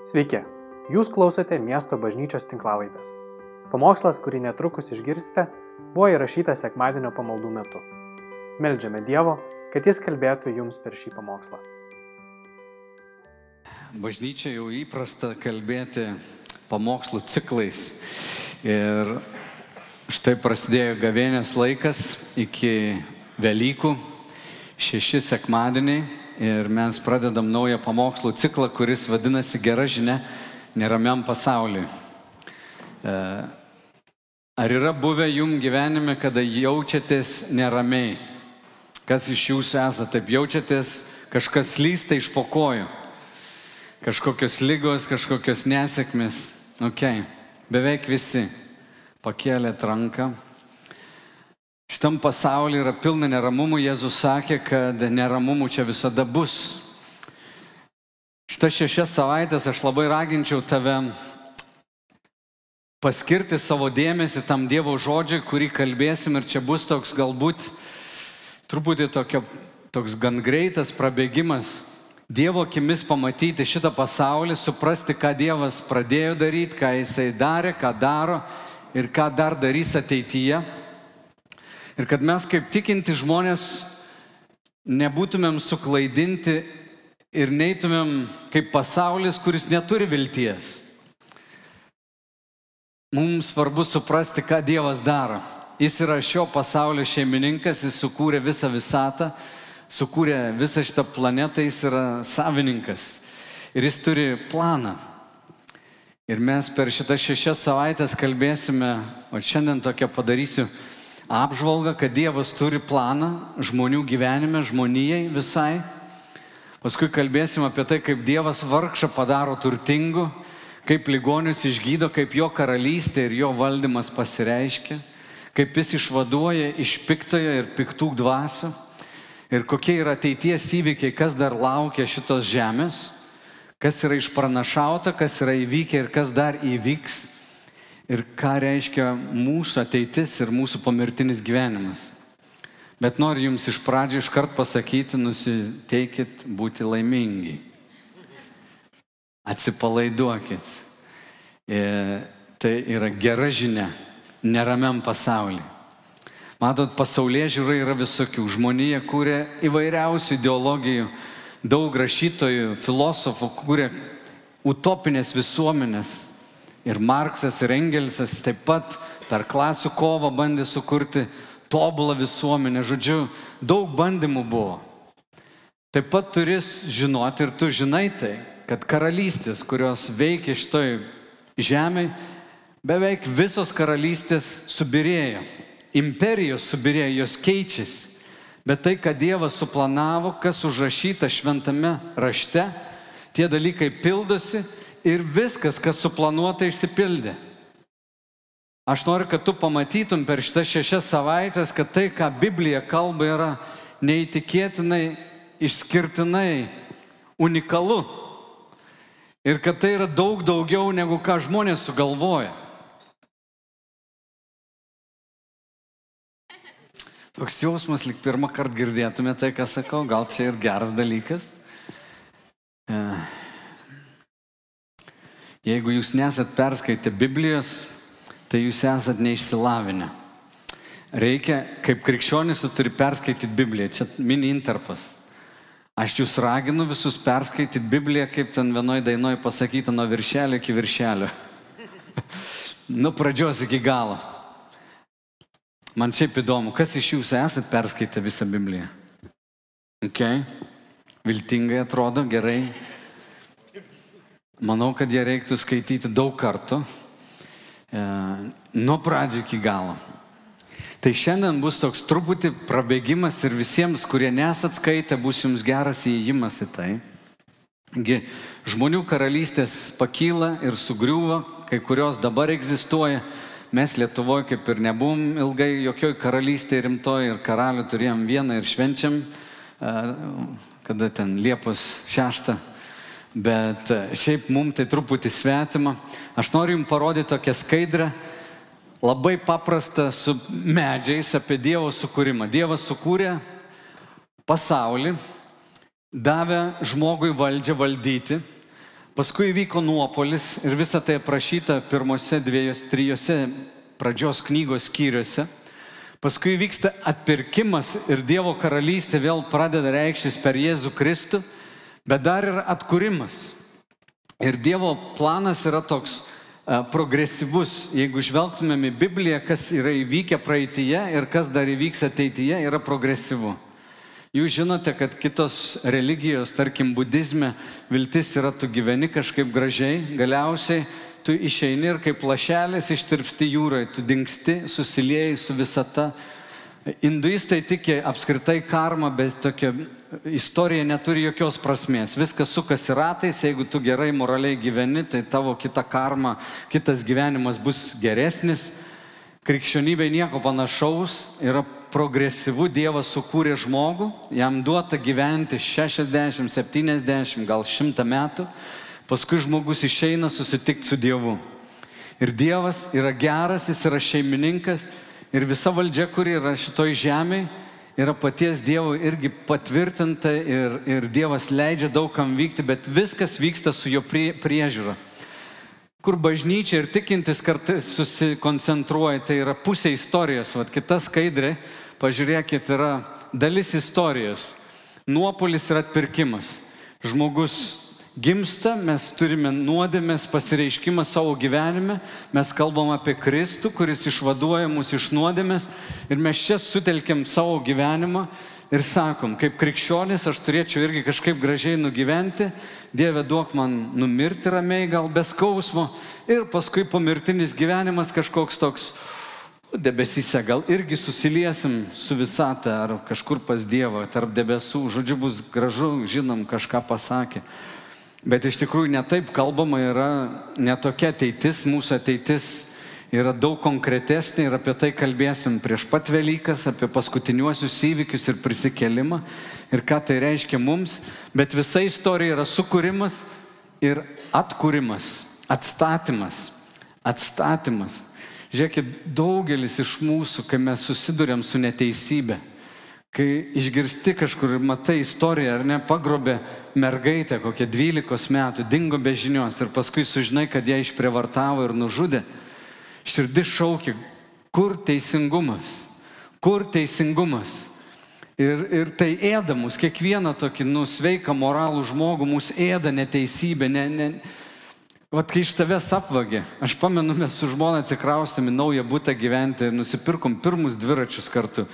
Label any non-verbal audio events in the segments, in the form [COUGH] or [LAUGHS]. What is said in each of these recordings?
Sveiki, jūs klausote miesto bažnyčios tinklavaitės. Pamokslas, kurį netrukus išgirsite, buvo įrašytas sekmadienio pamaldų metu. Meldžiame Dievo, kad Jis kalbėtų jums per šį pamokslą. Bažnyčia jau įprasta kalbėti pamokslų ciklais. Ir štai prasidėjo gavėnės laikas iki Velykų, šeši sekmadieniai ir mes pradedam naują pamokslų ciklą, kuris vadinasi Gera žinia neramiam pasauliui. E, ar yra buvę jum gyvenime, kada jaučiatės neramiai? Kas iš jūsų esate taip jaučiatės, kažkas lysta iš pokojų? Kažkokios lygos, kažkokios nesėkmės. Ok, beveik visi pakėlėt ranką. Šitam pasaulyje yra pilna neramumų, Jėzus sakė, kad neramumų čia visada bus. Šitas šešias savaitės aš labai raginčiau tave paskirti savo dėmesį tam Dievo žodžiui, kurį kalbėsim ir čia bus toks galbūt truputį tokio, toks gan greitas prabėgimas. Dievo akimis pamatyti šitą pasaulį, suprasti, ką Dievas pradėjo daryti, ką Jisai darė, ką daro ir ką dar darys ateityje. Ir kad mes kaip tikinti žmonės nebūtumėm suklaidinti ir neitumėm kaip pasaulis, kuris neturi vilties. Mums svarbu suprasti, ką Dievas daro. Jis yra šio pasaulio šeimininkas, jis sukūrė visą visatą, sukūrė visą šitą planetą, jis yra savininkas. Ir jis turi planą. Ir mes per šitas šešias savaitės kalbėsime, o šiandien tokią padarysiu apžvalgą, kad Dievas turi planą žmonių gyvenime, žmonijai visai. Paskui kalbėsim apie tai, kaip Dievas vargšą padaro turtingu, kaip ligonius išgydo, kaip jo karalystė ir jo valdymas pasireiškia, kaip jis išvaduoja iš piktojo ir piktų dvasių ir kokie yra ateities įvykiai, kas dar laukia šitos žemės, kas yra išpranašauta, kas yra įvykę ir kas dar įvyks ir ką reiškia mūsų ateitis ir mūsų pomirtinis gyvenimas. Bet noriu Jums iš pradžių iškart pasakyti, nusiteikit būti laimingi. Atsipalaiduokit. E, tai yra gera žinia neramiam pasauliu. Matot, pasaulyje žiūrai yra visokių. Žmonija kūrė įvairiausių ideologijų, daug rašytojų, filosofų kūrė utopinės visuomenės, Ir Marksas, ir Engelsas taip pat per klasių kovą bandė sukurti tobulą visuomenę. Žodžiu, daug bandymų buvo. Taip pat turi žinoti ir tu žinai tai, kad karalystės, kurios veikia šitoj žemėje, beveik visos karalystės subirėjo. Imperijos subirėjo, jos keičiasi. Bet tai, ką Dievas suplanavo, kas užrašyta šventame rašte, tie dalykai pildosi ir viskas, kas suplanuota, išsipildė. Aš noriu, kad tu pamatytum per šitas šešias savaitės, kad tai, ką Biblija kalba, yra neįtikėtinai, išskirtinai, unikalu. Ir kad tai yra daug daugiau negu ką žmonės sugalvoja. Toks jausmas, lik pirmą kartą girdėtume tai, ką sakau, gal čia ir geras dalykas. Uh. Jeigu jūs nesat perskaitę Biblijos, tai jūs esat neišsilavinę. Reikia, kaip krikščionis, tu turi perskaityti Bibliją. Čia mini interpas. Aš jūs raginu visus perskaityti Bibliją, kaip ten vienoje dainoje pasakyta, nuo viršelio iki viršelio. [LAUGHS] nuo pradžios iki galo. Man šiaip įdomu, kas iš jūsų esat perskaitę visą Bibliją? Ok, viltingai atrodo, gerai. Manau, kad ją reiktų skaityti daug kartų, e, nuo pradžio iki galo. Tai šiandien bus toks truputį prabėgimas ir visiems, kurie nesat skaitę, bus jums geras įėjimas į tai. Gi žmonių karalystės pakyla ir sugriūva, kai kurios dabar egzistuoja. Mes Lietuvoje kaip ir nebuvom ilgai jokioj karalystėje rimtoj ir karalių turėjom vieną ir švenčiam, e, kada ten Liepos 6 bet e, šiaip mums tai truputį svetima. Aš noriu jums parodyti tokią skaidrę, labai paprastą su medžiais apie Dievo sukūrimą. Dievas sukūrė pasaulį, davė žmogui valdžią valdyti, Paskui įvyko nuopolis ir visa tai aprašyta pirmose dviejose, trijose pradžios knygos skyriuose. Paskui vyksta atpirkimas ir Dievo karalystė vėl pradeda reikštis per Jėzų Kristų, bet dar yra atkūrimas. Ir Dievo planas yra toks a, progresyvus. Jeigu žvelgtumėm į Bibliją, kas yra įvykę praeitie ir kas dar įvyks ateityje, yra progresyvu. Jūs žinote, kad kitos religijos, tarkim, budizme, viltis yra, tu gyveni kažkaip gražiai, galiausiai tu išeini ir kaip lašelis ištirpsti jūrai, tu dinksti, susilieji su visata. Hinduistai tiki apskritai karma, bet tokia istorija neturi jokios prasmės. Viskas sukasi ratais, jeigu tu gerai moraliai gyveni, tai tavo kita karma, kitas gyvenimas bus geresnis. Krikščionybė nieko panašaus, yra progresyvu, Dievas sukūrė žmogų, jam duota gyventi 60, 70, gal 100 metų, paskui žmogus išeina susitikti su Dievu. Ir Dievas yra geras, jis yra šeimininkas ir visa valdžia, kuri yra šitoj žemėje, yra paties Dievo irgi patvirtinta ir, ir Dievas leidžia daugam vykti, bet viskas vyksta su jo prie, priežiūra. Kur bažnyčia ir tikintis kartais susikoncentruoja, tai yra pusė istorijos. Vat kita skaidrė, pažiūrėkit, yra dalis istorijos. Nuopolis ir atpirkimas. Žmogus gimsta, mes turime nuodėmės pasireiškimą savo gyvenime, mes kalbam apie Kristų, kuris išvaduoja mus iš nuodėmės ir mes čia sutelkiam savo gyvenimą ir sakom, kaip krikščionis aš turėčiau irgi kažkaip gražiai nugyventi, Dieve duok man numirti ramiai, gal be skausmo ir paskui pomirtinis gyvenimas kažkoks toks debesyse, gal irgi susiliesim su visata ar kažkur pas Dievą, tarp debesų, žodžiu bus gražu, žinom, kažką pasakė. Bet iš tikrųjų netaip kalbama yra, netokia ateitis, mūsų ateitis yra daug konkretesnė ir apie tai kalbėsim prieš pat Velykas, apie paskutiniuosius įvykius ir prisikelimą ir ką tai reiškia mums, bet visa istorija yra sukūrimas ir atkūrimas, atstatymas, atstatymas. Žiūrėkit, daugelis iš mūsų, kai mes susidurėm su neteisybė, kai išgirsti kažkur ir matai istoriją, ar ne, pagrobė mergaitę kokią 12 metų, dingo be žinios ir paskui sužinai, kad ją išprievartavo ir nužudė, širdis šaukia, kur teisingumas, kur teisingumas. Ir, ir tai ėda mus, kiekvieną tokį nusveiką moralų žmogų, mūsų ėda neteisybė. Ne, ne. Vat kai iš tavęs apvagė, aš pamenu, mes su žmona atsikraustėme naują būtą gyventi ir nusipirkom pirmus dviračius kartu.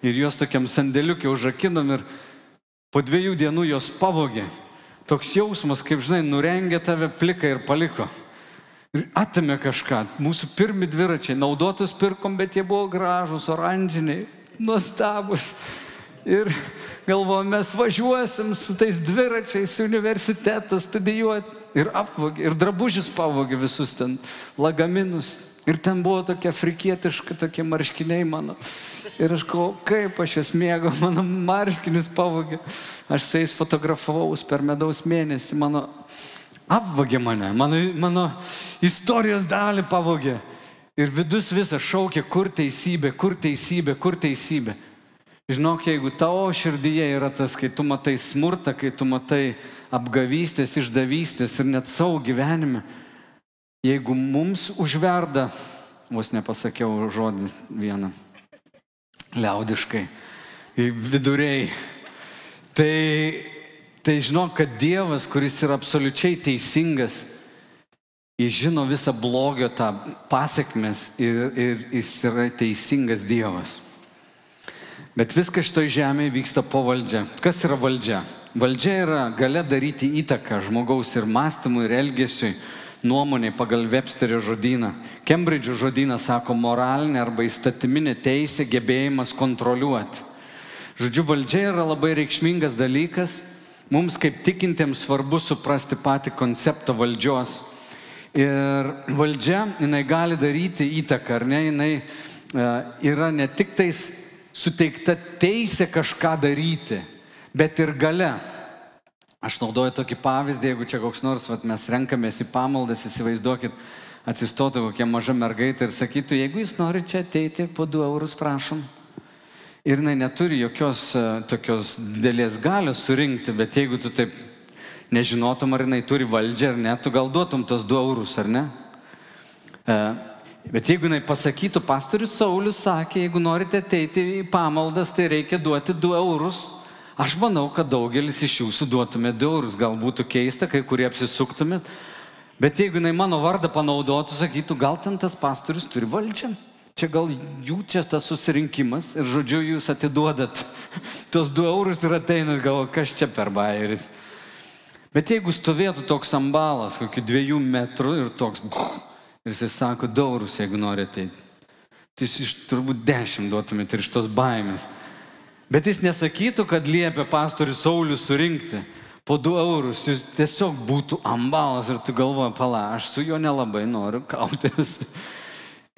Ir juos tokiam sandėliukė užrakinom ir po dviejų dienų jos pavogė. Toks jausmas, kaip žinai, nurengė tave pliką ir paliko ir atėmė kažką. Mūsų pirmi dviračiai, naudotus pirkom, bet jie buvo gražus, oranžiniai, nuostabus. Ir galvojom, mes važiuosim su tais dviračiais į universitetą studijuoti. Ir apvogė, ir drabužius pavogė visus ten, lagaminus. Ir ten buvo tokie afrikietiški, tokie marškiniai mano. Ir aš galvoju, kaip aš jas mėgau, [LAUGHS] mano marškinius pavogė. Aš su jais fotografavau per medaus mėnesį, mano apvagė mane, mano, mano istorijos dalį pavogė. Ir vidus visas šaukia, kur teisybė, kur teisybė, kur teisybė. Žinok, jeigu tavo širdyje yra tas, kai tu matai smurtą, kai tu matai apgavystės, išdavystės ir net savo gyvenime, jeigu mums užverda, vos nepasakiau žodį vieną, liaudiškai, viduriai, tai Tai žinok, kad Dievas, kuris yra absoliučiai teisingas, jis žino visą blogio tą pasiekmes ir, ir jis yra teisingas Dievas. Bet viskas šitoje žemėje vyksta po valdžia. Kas yra valdžia? Valdžia yra gale daryti įtaką žmogaus ir mąstymui, ir elgesiui, nuomoniai pagal Websterio žodyną. Kembridžo žodynas sako moralinė arba įstatyminė teisė, gebėjimas kontroliuoti. Žodžiu, valdžia yra labai reikšmingas dalykas Mums kaip tikintiems svarbu suprasti patį konceptą valdžios. Ir valdžia, jinai gali daryti įtaką, ar ne, jinai e, yra ne tik tais suteikta teisė kažką daryti, bet ir gale. Aš naudoju tokį pavyzdį, jeigu čia koks nors, vat, mes renkamės į pamaldas, įsivaizduokit, atsistotų kokia maža mergaitė ir sakytų, jeigu jūs norite čia ateiti, po 2 eurus prašom. Ir jinai neturi jokios uh, tokios didelės galios surinkti, bet jeigu tu taip nežinotum, ar jinai turi valdžią ar ne, tu gal duotum tos 2 eurus, ar ne? E, bet jeigu jinai pasakytų, pastorius Saulis sakė, jeigu norite ateiti į pamaldas, tai reikia duoti 2 eurus, aš manau, kad daugelis iš jūsų duotumėte 2 eurus, gal būtų keista, kai kurie apsisuktumėt, bet jeigu jinai mano vardą panaudotų, sakytų, gal ten tas pastorius turi valdžią. Čia gal jų čia tas susirinkimas ir žodžiu jūs atiduodat [LAUGHS] tos 2 eurus ir ateinat, gal kas čia per bairis. Bet jeigu stovėtų toks ambalas, kokių dviejų metrų ir toks, [SNIFFS] ir jis sako, daurus, jeigu norite ateiti, tai jūs iš turbūt dešimt duotumėte ir iš tos baimės. Bet jis nesakytų, kad liepia pastorius Saulius surinkti po 2 eurus, jis tiesiog būtų ambalas ir tu galvoji, pala, aš su juo nelabai noriu kautis. [LAUGHS]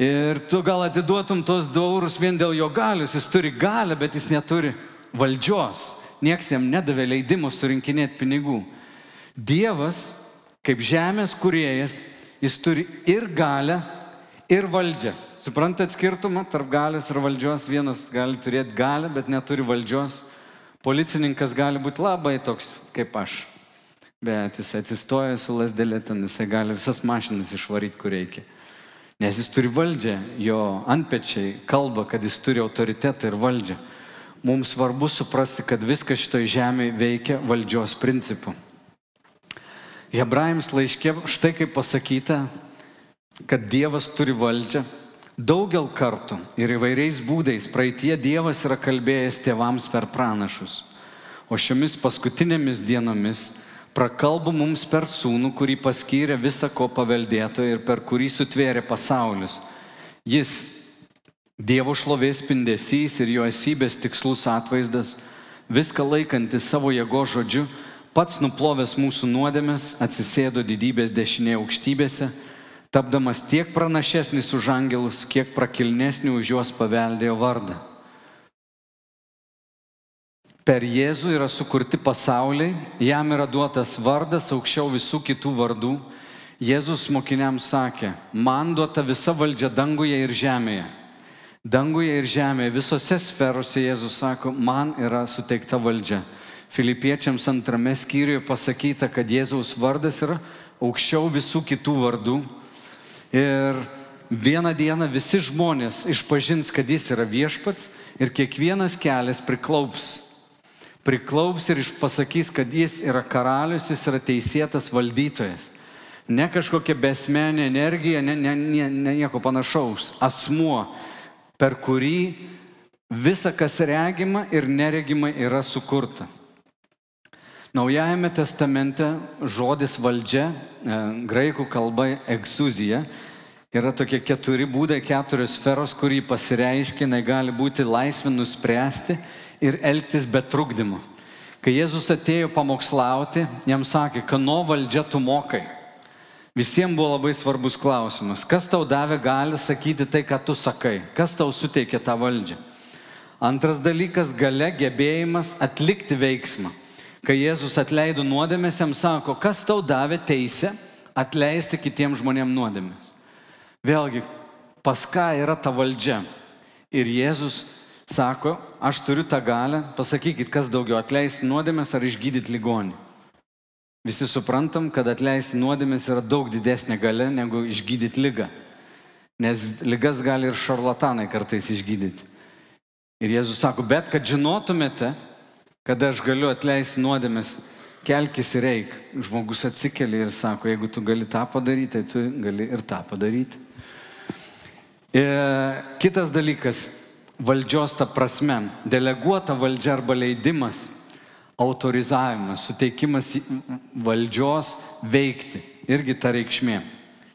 Ir tu gal atiduotum tos 2 eurus vien dėl jo galius, jis turi galę, bet jis neturi valdžios. Niekas jam nedavė leidimo surinkinėti pinigų. Dievas, kaip žemės kuriejas, jis turi ir galę, ir valdžią. Suprantat skirtumą tarp galės ir valdžios? Vienas gali turėti galę, bet neturi valdžios. Policininkas gali būti labai toks kaip aš. Bet jis atsistoja su lasdelė ten, jisai gali visas mašinas išvaryti, kur reikia. Nes jis turi valdžią, jo antpečiai kalba, kad jis turi autoritetą ir valdžią. Mums svarbu suprasti, kad viskas šitoje žemėje veikia valdžios principu. Hebrajams laiškė štai kaip pasakyta, kad Dievas turi valdžią. Daugel kartų ir įvairiais būdais praeitie Dievas yra kalbėjęs tėvams per pranašus. O šiomis paskutinėmis dienomis prakalbo mums per sūnų, kurį paskyrė visą ko paveldėtoją ir per kurį sutvėrė pasaulius. Jis, Dievo šlovės spindesys ir jo esybės tikslus atvaizdas, viską laikantis savo jėgo žodžiu, pats nuplovęs mūsų nuodėmės, atsisėdo didybės dešinėje aukštybėse, tapdamas tiek pranašesnis už angelus, kiek prakilnesnį už juos paveldėjo vardą. Per Jėzų yra sukurti pasauliai, jam yra duotas vardas aukščiau visų kitų vardų. Jėzus mokiniams sakė, man duota visa valdžia danguje ir žemėje. Danguje ir žemėje, visose sferose Jėzus sako, man yra suteikta valdžia. Filipiečiams antrame skyriuje pasakyta, kad Jėzaus vardas yra aukščiau visų kitų vardų. Ir vieną dieną visi žmonės išpažins, kad jis yra viešpats ir kiekvienas kelias priklaups. Priklaups ir pasakys, kad jis yra karalius, jis yra teisėtas valdytojas. Ne kažkokia besmenė energija, ne, ne, ne, ne nieko panašaus. Asmuo, per kurį visa, kas regima ir neregima, yra sukurta. Naujajame testamente žodis valdžia, e, graikų kalba egzuzija, yra tokie keturi būdai, keturios sferos, kurį pasireiškia, jinai gali būti laisvė nuspręsti ir elgtis be trukdymo. Kai Jėzus atėjo pamokslauti, jam sakė, kano valdžia tu mokai. Visiems buvo labai svarbus klausimas, kas tau davė gali sakyti tai, ką tu sakai, kas tau suteikė tą valdžią. Antras dalykas - gale gebėjimas atlikti veiksmą kai Jėzus atleido nuodėmės, jam sako, kas tau davė teisę atleisti kitiems žmonėms nuodėmės. Vėlgi, pas ką yra ta valdžia? Ir Jėzus sako, aš turiu tą galę, pasakykit, kas daugiau atleisti nuodėmės ar išgydyti ligonį. Visi suprantam, kad atleisti nuodėmės yra daug didesnė gale negu išgydyti lygą. Nes lygas gali ir šarlatanai kartais išgydyti. Ir Jėzus sako, bet kad žinotumėte, kad aš galiu atleisti nuodėmės, kelkis ir eik. Žmogus atsikelia ir sako, jeigu tu gali tą padaryti, tai tu gali ir tą padaryti. Ir e, kitas dalykas - valdžios ta prasme. Deleguota valdžia arba leidimas, autorizavimas, suteikimas valdžios veikti. Irgi ta reikšmė.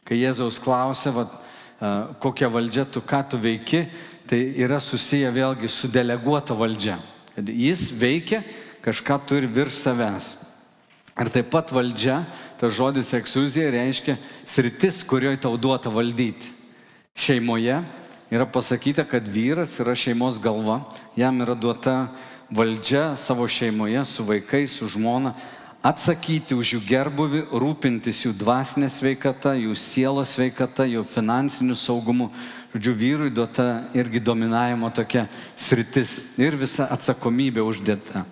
Kai Jėzaus klausia, vat, e, kokia valdžia tu, ką tu veiki, tai yra susiję vėlgi su deleguota valdžia jis veikia, kažką turi virš savęs. Ir taip pat valdžia, tas žodis eksuzija reiškia sritis, kurioje tau duota valdyti. Šeimoje yra pasakyta, kad vyras yra šeimos galva, jam yra duota valdžia savo šeimoje su vaikais, su žmona, atsakyti už jų gerbuvi, rūpintis jų dvasinė sveikata, jų sielos sveikata, jų finansiniu saugumu. Žodžiu, vyrui duota irgi dominavimo tokia sritis ir visa atsakomybė uždėta.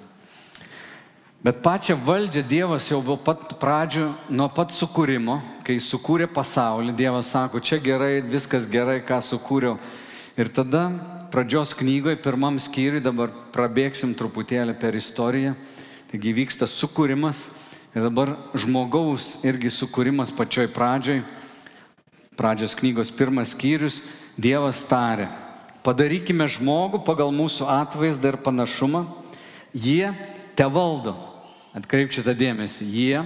Bet pačią valdžią Dievas jau buvo pat pradžių, nuo pat sukūrimo, kai sukūrė pasaulį, Dievas sako, čia gerai, viskas gerai, ką sukūriau. Ir tada pradžios knygoje, pirmam skyriui, dabar prabėgsim truputėlį per istoriją. Taigi vyksta sukūrimas ir dabar žmogaus irgi sukūrimas pačioj pradžioj. Pradžios knygos pirmas skyrius, Dievas tarė, padarykime žmogų pagal mūsų atvaizdą ir panašumą, jie te valdo. Atkreipkite dėmesį, jie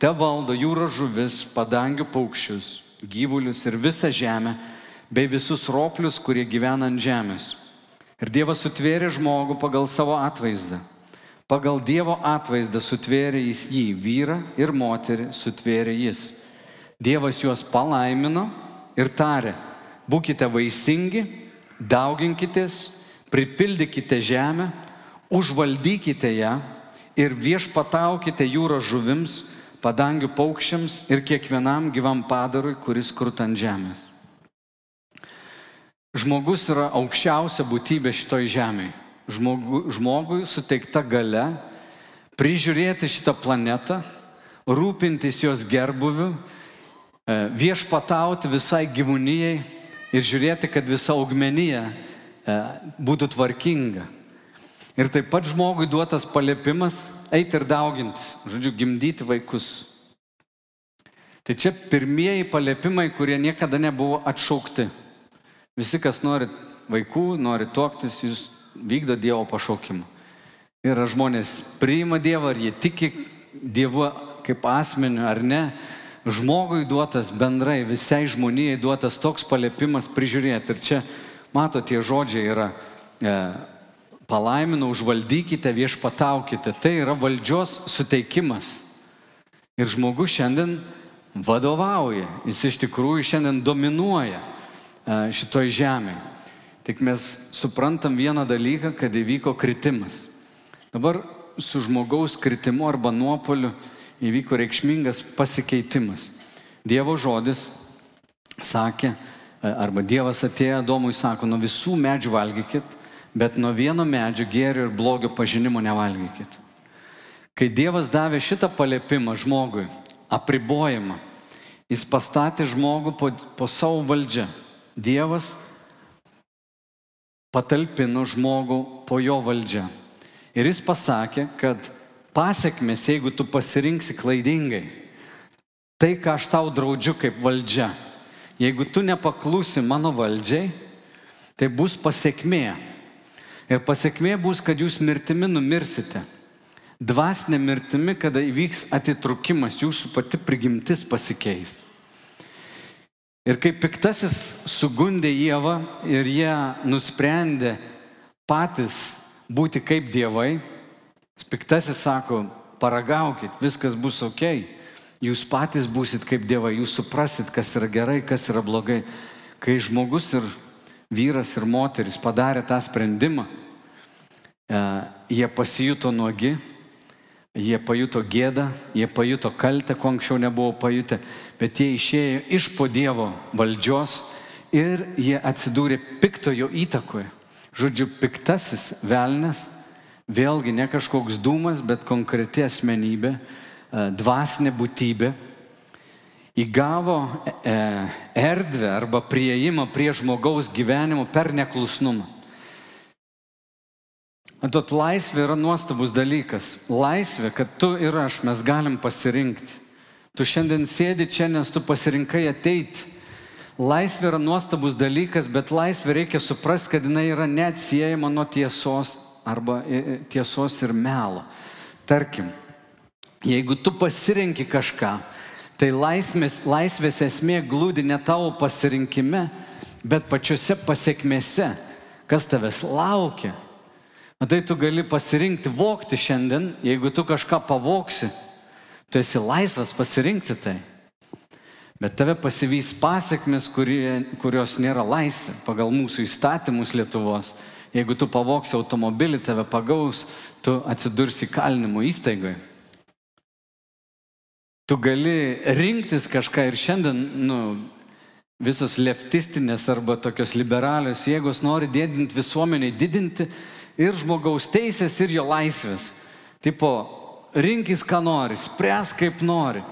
te valdo jūros žuvis, padangių paukščius, gyvulius ir visą žemę bei visus roplius, kurie gyvena ant žemės. Ir Dievas sutvėrė žmogų pagal savo atvaizdą. Pagal Dievo atvaizdą sutvėrė jis jį, vyrą ir moterį sutvėrė jis. Dievas juos palaimino ir tarė, būkite vaisingi, dauginkitės, pripildykite žemę, užvaldykite ją ir viešpataukite jūros žuvims, padangių paukščiams ir kiekvienam gyvam padarui, kuris krut ant žemės. Žmogus yra aukščiausia būtybė šitoj žemėje. Žmogu, žmogui suteikta gale prižiūrėti šitą planetą, rūpintis jos gerbuviu, e, viešpatauti visai gyvūnyjei ir žiūrėti, kad visa augmenija e, būtų tvarkinga. Ir taip pat žmogui duotas paliepimas eiti ir daugintis, žodžiu, gimdyti vaikus. Tai čia pirmieji paliepimai, kurie niekada nebuvo atšaukti. Visi, kas nori vaikų, nori tuoktis, jūs vykdo Dievo pašaukimą. Ir žmonės priima Dievą, ar jie tiki Dievu kaip asmeniu ar ne. Žmogui duotas bendrai, visai žmonijai duotas toks paliepimas prižiūrėti. Ir čia, mato, tie žodžiai yra e, palaiminu, užvaldykite, viešpataukite. Tai yra valdžios suteikimas. Ir žmogus šiandien vadovauja, jis iš tikrųjų šiandien dominuoja šitoj žemėje. Tik mes suprantam vieną dalyką, kad įvyko kritimas. Dabar su žmogaus kritimu arba nuopoliu įvyko reikšmingas pasikeitimas. Dievo žodis sakė, arba Dievas atėjo Domui, sako, nuo visų medžių valgykit, bet nuo vieno medžio gėrio ir blogio pažinimo nevalgykit. Kai Dievas davė šitą palėpimą žmogui, apribojimą, jis pastatė žmogų po, po savo valdžią. Dievas patalpino žmogų po jo valdžią. Ir jis pasakė, kad pasiekmes, jeigu tu pasirinksi klaidingai, tai, ką aš tau draudžiu kaip valdžia, jeigu tu nepaklusi mano valdžiai, tai bus pasiekmė. Ir pasiekmė bus, kad jūs mirtimi numirsite. Dvasinė mirtimi, kada įvyks atitrukimas, jūsų pati prigimtis pasikeis. Ir kaip piktasis sugundė Jėvą ir jie nusprendė patys būti kaip dievai, piktasis sako, paragaukit, viskas bus ok, jūs patys būsit kaip dievai, jūs suprasit, kas yra gerai, kas yra blogai. Kai žmogus ir vyras ir moteris padarė tą sprendimą, e, jie pasijuto nuogi, Jie pajuto gėdą, jie pajuto kaltę, ko anksčiau nebuvo pajutę, bet jie išėjo iš po Dievo valdžios ir jie atsidūrė piktojo įtakoje. Žodžiu, piktasis velnas, vėlgi ne kažkoks dūmas, bet konkreti asmenybė, e, dvasinė būtybė, įgavo e, erdvę arba prieimą prie žmogaus gyvenimo per neklusnumą. Matot, laisvė yra nuostabus dalykas. Laisvė, kad tu ir aš mes galim pasirinkti. Tu šiandien sėdi čia, nes tu pasirinkai ateiti. Laisvė yra nuostabus dalykas, bet laisvė reikia suprasti, kad jinai yra neatsiejama nuo tiesos arba e, e, tiesos ir melo. Tarkim, jeigu tu pasirinki kažką, tai laisvės, laisvės esmė glūdi ne tavo pasirinkime, bet pačiose pasiekmėse, kas tavęs laukia. Na tai tu gali pasirinkti vokti šiandien, jeigu tu kažką pavoksi, tu esi laisvas pasirinkti tai. Bet tave pasivys pasiekmes, kurios nėra laisvė pagal mūsų įstatymus Lietuvos. Jeigu tu pavoksi automobilį, tave pagaus, tu atsidursi kalinimo įstaigoje. Tu gali rinktis kažką ir šiandien, nu, visos leftistinės arba tokios liberalios jėgos nori didinti visuomeniai, didinti ir žmogaus teisės, ir jo laisvės. Tipo, rinkis, ką nori, spręs kaip nori.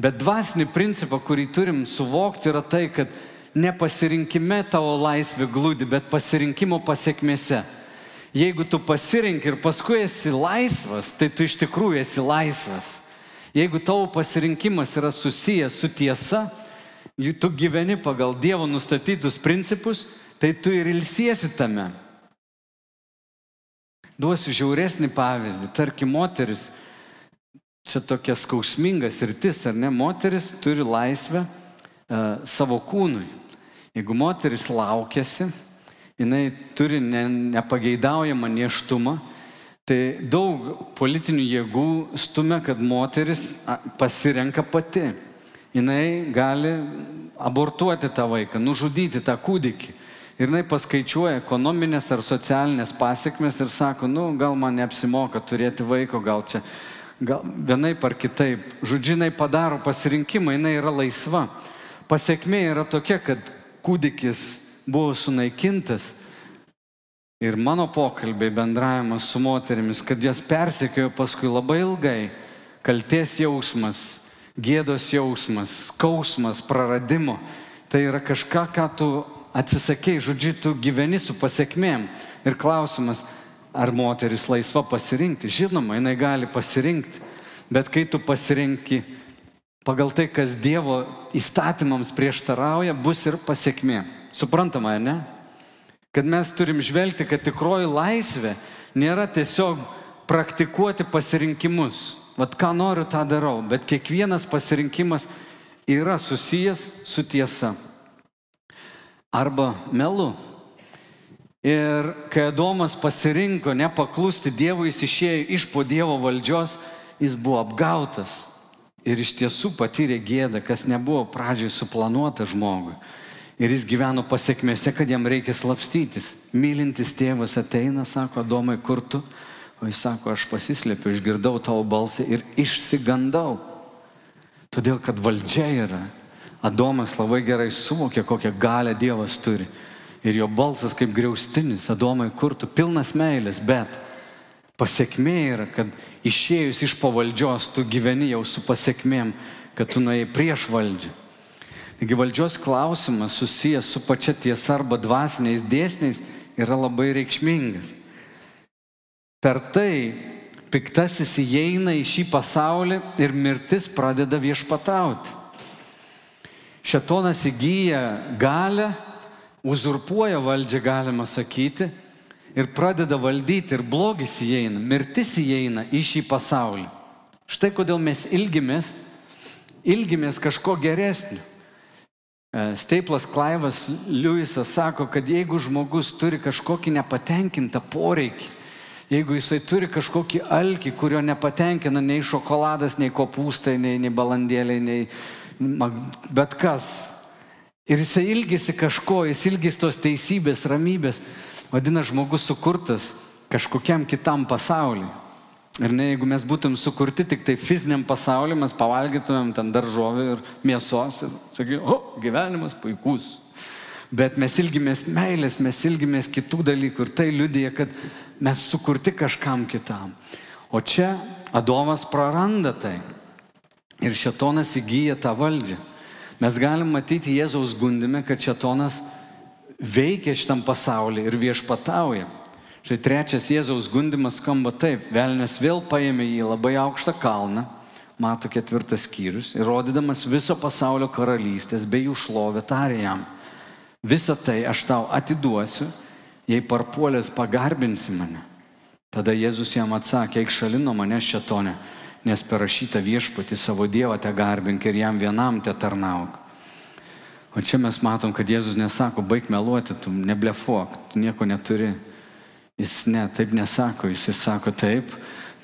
Bet dvasinį principą, kurį turim suvokti, yra tai, kad ne pasirinkime tavo laisvė glūdi, bet pasirinkimo pasiekmėse. Jeigu tu pasirink ir paskui esi laisvas, tai tu iš tikrųjų esi laisvas. Jeigu tavo pasirinkimas yra susijęs su tiesa, tu gyveni pagal Dievo nustatytus principus, tai tu ir ilsiesi tame. Duosiu žiauresnį pavyzdį. Tarkim, moteris, čia tokia skausmingas rytis, ar ne, moteris turi laisvę uh, savo kūnui. Jeigu moteris laukiasi, jinai turi ne, nepageidaujamą neštumą, tai daug politinių jėgų stumia, kad moteris pasirenka pati. Jinai gali abortuoti tą vaiką, nužudyti tą kūdikį. Ir jinai paskaičiuoja ekonominės ar socialinės pasiekmes ir sako, nu, gal man neapsimoka turėti vaiko, gal čia, gal vienaip ar kitaip. Žodžiu, jinai padaro pasirinkimą, jinai yra laisva. Pasiekmė yra tokia, kad kūdikis buvo sunaikintas. Ir mano pokalbiai, bendravimas su moterimis, kad jas persekiojo paskui labai ilgai, kalties jausmas, gėdos jausmas, skausmas, praradimo. Tai yra kažką, ką tu atsisakėjai, žodžiu, tu gyveni su pasiekmėm. Ir klausimas, ar moteris laisva pasirinkti? Žinoma, jinai gali pasirinkti, bet kai tu pasirinki pagal tai, kas Dievo įstatymams prieštarauja, bus ir pasiekmė. Suprantama, ne? Kad mes turim žvelgti, kad tikroji laisvė nėra tiesiog praktikuoti pasirinkimus. Vat ką noriu, tą darau, bet kiekvienas pasirinkimas yra susijęs su tiesa arba melu. Ir kai Adomas pasirinko nepaklusti Dievui, jis išėjo iš po Dievo valdžios, jis buvo apgautas, ir iš tiesų patyrė gėdą, kas nebuvo pradžiai suplanuota žmogui. Ir jis gyveno pasiekmėse, kad jam reikia slapstytis. Mylintis tėvas ateina, sako, Domai, kur tu? O jis sako, aš pasislėpiu, išgirdau tavo balsą ir išsigandau. Todėl, kad valdžia yra. Adomas labai gerai suvokė, kokią galę Dievas turi. Ir jo balsas kaip griaustinis. Adomai, kur tu? Pilnas meilės, bet Pasiekmė yra, kad išėjus iš pavaldžios tu gyveni jau su pasiekmėm, kad tu nuėjai prieš valdžią. Taigi valdžios klausimas susijęs su pačia tiesa arba dvasiniais dėsniais yra labai reikšmingas. Per tai piktasis įeina į šį pasaulį ir mirtis pradeda viešpatauti. Šetonas įgyja galę, uzurpuoja valdžią, galima sakyti, ir pradeda valdyti ir blogis įeina, mirtis įeina į šį pasaulį. Štai kodėl mes ilgimės, ilgimės kažko geresnio. E, Steiplas Klaivas Liujisas sako, kad jeigu žmogus turi kažkokį nepatenkintą poreikį, jeigu jisai turi kažkokį alkį, kurio nepatenkina nei šokoladas, nei kopūstai, nei, nei balandėliai, nei bet kas, ir jisai ilgisi kažko, jis ilgisi tos teisybės, ramybės, vadina žmogus sukurtas kažkokiam kitam pasauliui. Ir ne, jeigu mes būtum sukurti tik tai fiziniam pasauliu, mes pavalgytumėm ten daržovę ir mėsos ir sakytum, o, gyvenimas puikus. Bet mes ilgimės meilės, mes ilgimės kitų dalykų ir tai liudija, kad mes sukurti kažkam kitam. O čia Adomas praranda tai. Ir šetonas įgyja tą valdžią. Mes galim matyti Jėzaus gundime, kad šetonas veikia šitam pasaulyje ir viešpatauja. Štai trečias Jėzaus gundimas skamba taip. Velnes vėl paėmė jį labai aukštą kalną, mato ketvirtas skyrius, ir rodydamas viso pasaulio karalystės bei jų šlovę tarė jam. Visą tai aš tau atiduosiu, jei parpuolės pagarbinsi mane. Tada Jėzus jam atsakė, eik šalino mane šetone, nes parašyta viešpati savo Dievą te garbink ir jam vienam te tarnauk. O čia mes matom, kad Jėzus nesako, baig meluoti, tu neblefuok, tu nieko neturi. Jis ne, taip nesako, jis sako taip,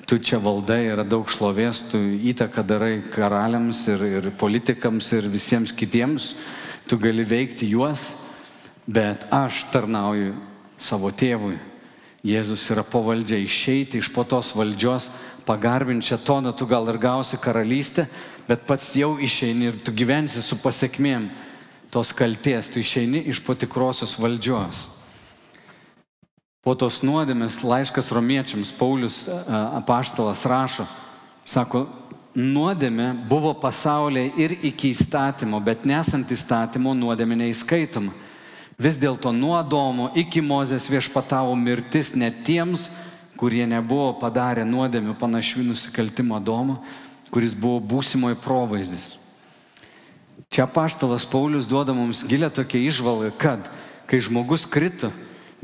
tu čia valdai, yra daug šlovės, tu įtaką darai karaliams ir, ir politikams ir visiems kitiems, tu gali veikti juos, bet aš tarnauju savo tėvui. Jėzus yra pavaldžia išeiti iš po tos valdžios, pagarbinčią toną, tu gal ir gausi karalystę, bet pats jau išeini ir tu gyvensi su pasiekmėm tos kalties, tu išeini iš po tikrosios valdžios. Po tos nuodėmės laiškas romiečiams Paulius apaštalas rašo, Sako, nuodėmė buvo pasaulyje ir iki įstatymo, bet nesant įstatymo nuodėmė neįskaitoma. Vis dėlto nuo Adomo iki Mozės viešpatavo mirtis net tiems, kurie nebuvo padarę nuodėmių panašių nusikaltimo Adomo, kuris buvo būsimoji provaizdis. Čia paštalas Paulius duoda mums gilę tokią išvalgą, kad kai žmogus krito,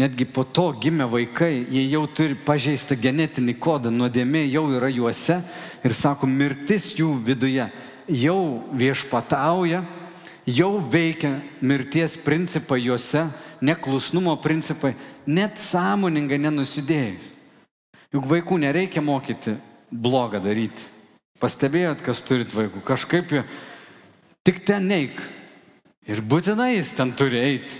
netgi po to gimę vaikai, jie jau turi pažeistą genetinį kodą, nuodėmė jau yra juose ir sako, mirtis jų viduje jau viešpatauja, jau veikia mirties principai juose, neklusnumo principai, net sąmoningai nenusidėjus. Juk vaikų nereikia mokyti blogą daryti. Pastebėjot, kas turit vaikų, kažkaip jie tik ten neik. Ir būtinai jis ten turi eiti.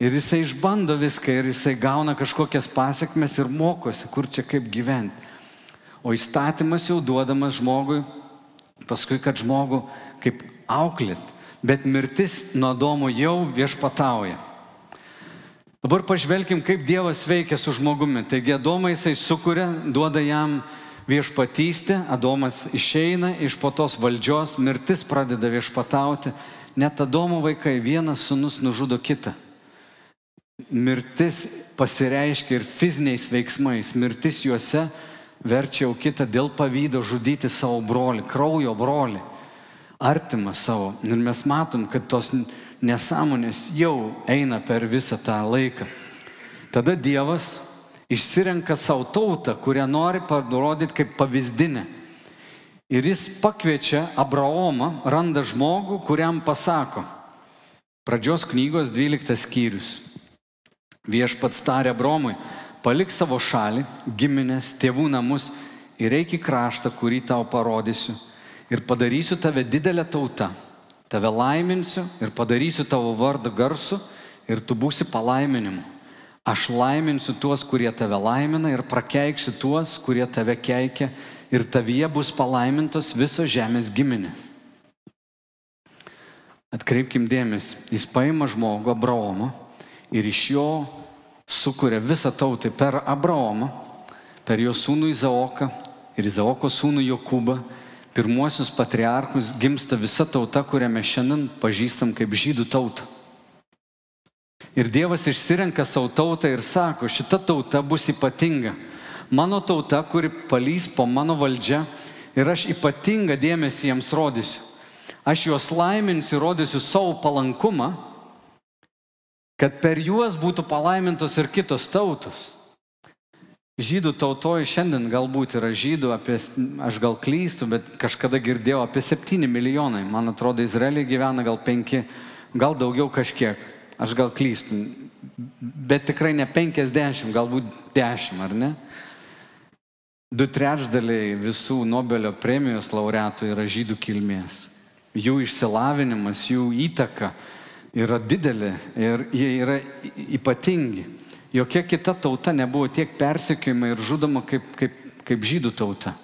Ir jisai išbando viską ir jisai gauna kažkokias pasiekmes ir mokosi, kur čia kaip gyventi. O įstatymas jau duodamas žmogui, paskui, kad žmogų kaip auklėt, bet mirtis nuo domo jau viešpatauja. Dabar pažvelkim, kaip Dievas veikia su žmogumi. Taigi Adomą jisai sukuria, duoda jam viešpatystę, Adomas išeina iš po tos valdžios, mirtis pradeda viešpatauti, net Adomo vaikai vienas sunus nužudo kitą mirtis pasireiškia ir fiziniais veiksmais. Mirtis juose verčia jau kitą dėl pavydo žudyti savo brolį, kraujo brolį, artimą savo. Ir mes matom, kad tos nesąmonės jau eina per visą tą laiką. Tada Dievas išsirenka savo tautą, kurią nori parodyti kaip pavyzdinę. Ir jis pakviečia Abraomą, randa žmogų, kuriam pasako. Pradžios knygos 12 skyrius. Viešpats tarė Bromui, palik savo šalį, giminės, tėvų namus ir eik į kraštą, kurį tau parodysiu. Ir padarysiu tave didelę tautą. Tave laiminsiu ir padarysiu tavo vardą garsu ir tu būsi palaiminimu. Aš laiminsiu tuos, kurie tave laimina ir prakeiksiu tuos, kurie tave keikia ir tavyje bus palaimintos visos žemės giminės. Atkreipkim dėmesį, jis paima žmogų Abraomą ir iš jo sukuria visą tautą per Abraomą, per jo sūnų Izaoką ir Izaoko sūnų Jokūbą. Pirmuosius patriarchus gimsta visa tauta, kurią mes šiandien pažįstam kaip žydų tautą. Ir Dievas išsirenka savo tautą ir sako, šita tauta bus ypatinga. Mano tauta, kuri palys po mano valdžia ir aš ypatingą dėmesį jiems rodysiu. Aš juos laiminsiu, rodysiu savo palankumą kad per juos būtų palaimintos ir kitos tautos. Žydų tautoje šiandien galbūt yra žydų apie, aš gal klystu, bet kažkada girdėjau apie 7 milijonai. Man atrodo, Izraelija gyvena gal 5, gal daugiau kažkiek. Aš gal klystu, bet tikrai ne 50, galbūt 10, ar ne? Du trečdaliai visų Nobelio premijos laureatų yra žydų kilmės. Jų išsilavinimas, jų įtaka yra didelė ir jie yra ypatingi. Jokia kita tauta nebuvo tiek persekiojama ir žudoma kaip, kaip, kaip žydų tauta.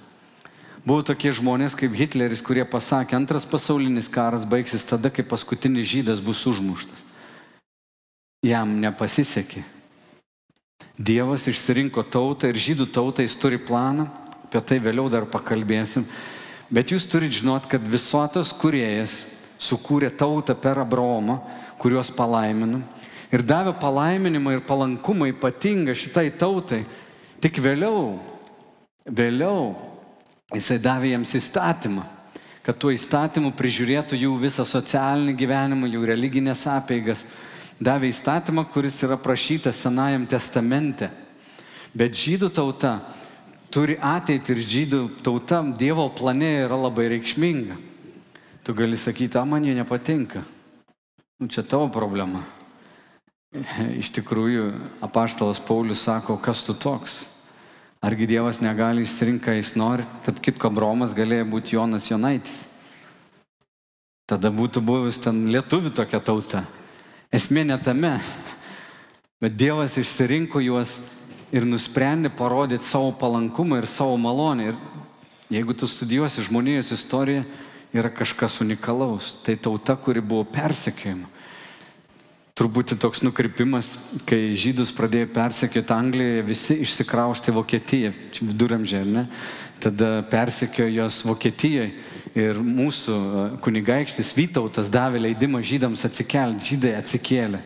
Buvo tokie žmonės kaip Hitleris, kurie pasakė, antras pasaulinis karas baigsis tada, kai paskutinis žydas bus užmuštas. Jam nepasisekė. Dievas išsirinko tautą ir žydų tautą jis turi planą, apie tai vėliau dar pakalbėsim. Bet jūs turite žinot, kad visotos kuriejas sukūrė tautą per Abraomą, kuriuos palaiminu. Ir davė palaiminimą ir palankumą ypatingą šitai tautai. Tik vėliau, vėliau jisai davė jiems įstatymą, kad tuo įstatymu prižiūrėtų jų visą socialinį gyvenimą, jų religinės apeigas. Davė įstatymą, kuris yra prašytas Senajam testamente. Bet žydų tauta turi ateitį ir žydų tauta Dievo plane yra labai reikšminga. Tu gali sakyti, a man jie nepatinka. Nu, čia tavo problema. [LAUGHS] Iš tikrųjų, apaštalas Paulius sako, kas tu toks? Argi Dievas negali išsirinkti, ką jis nori? Tarp kitko, Bromas galėjo būti Jonas Jonaitis. Tada būtų buvus ten lietuvių tokia tauta. Esmė ne tame. Bet Dievas išsirinko juos ir nusprendė parodyti savo palankumą ir savo malonę. Ir jeigu tu studijuosi žmonijos istoriją, yra kažkas unikalaus. Tai tauta, kuri buvo persekiojama. truputį toks nukrypimas, kai žydus pradėjo persekioti Anglijoje, visi išsikraustė Vokietiją, viduramžiai, ne? Tada persekiojo jos Vokietijoje ir mūsų kunigaikštis Vytautas davė leidimą žydams atsikelti, žydai atsikėlė.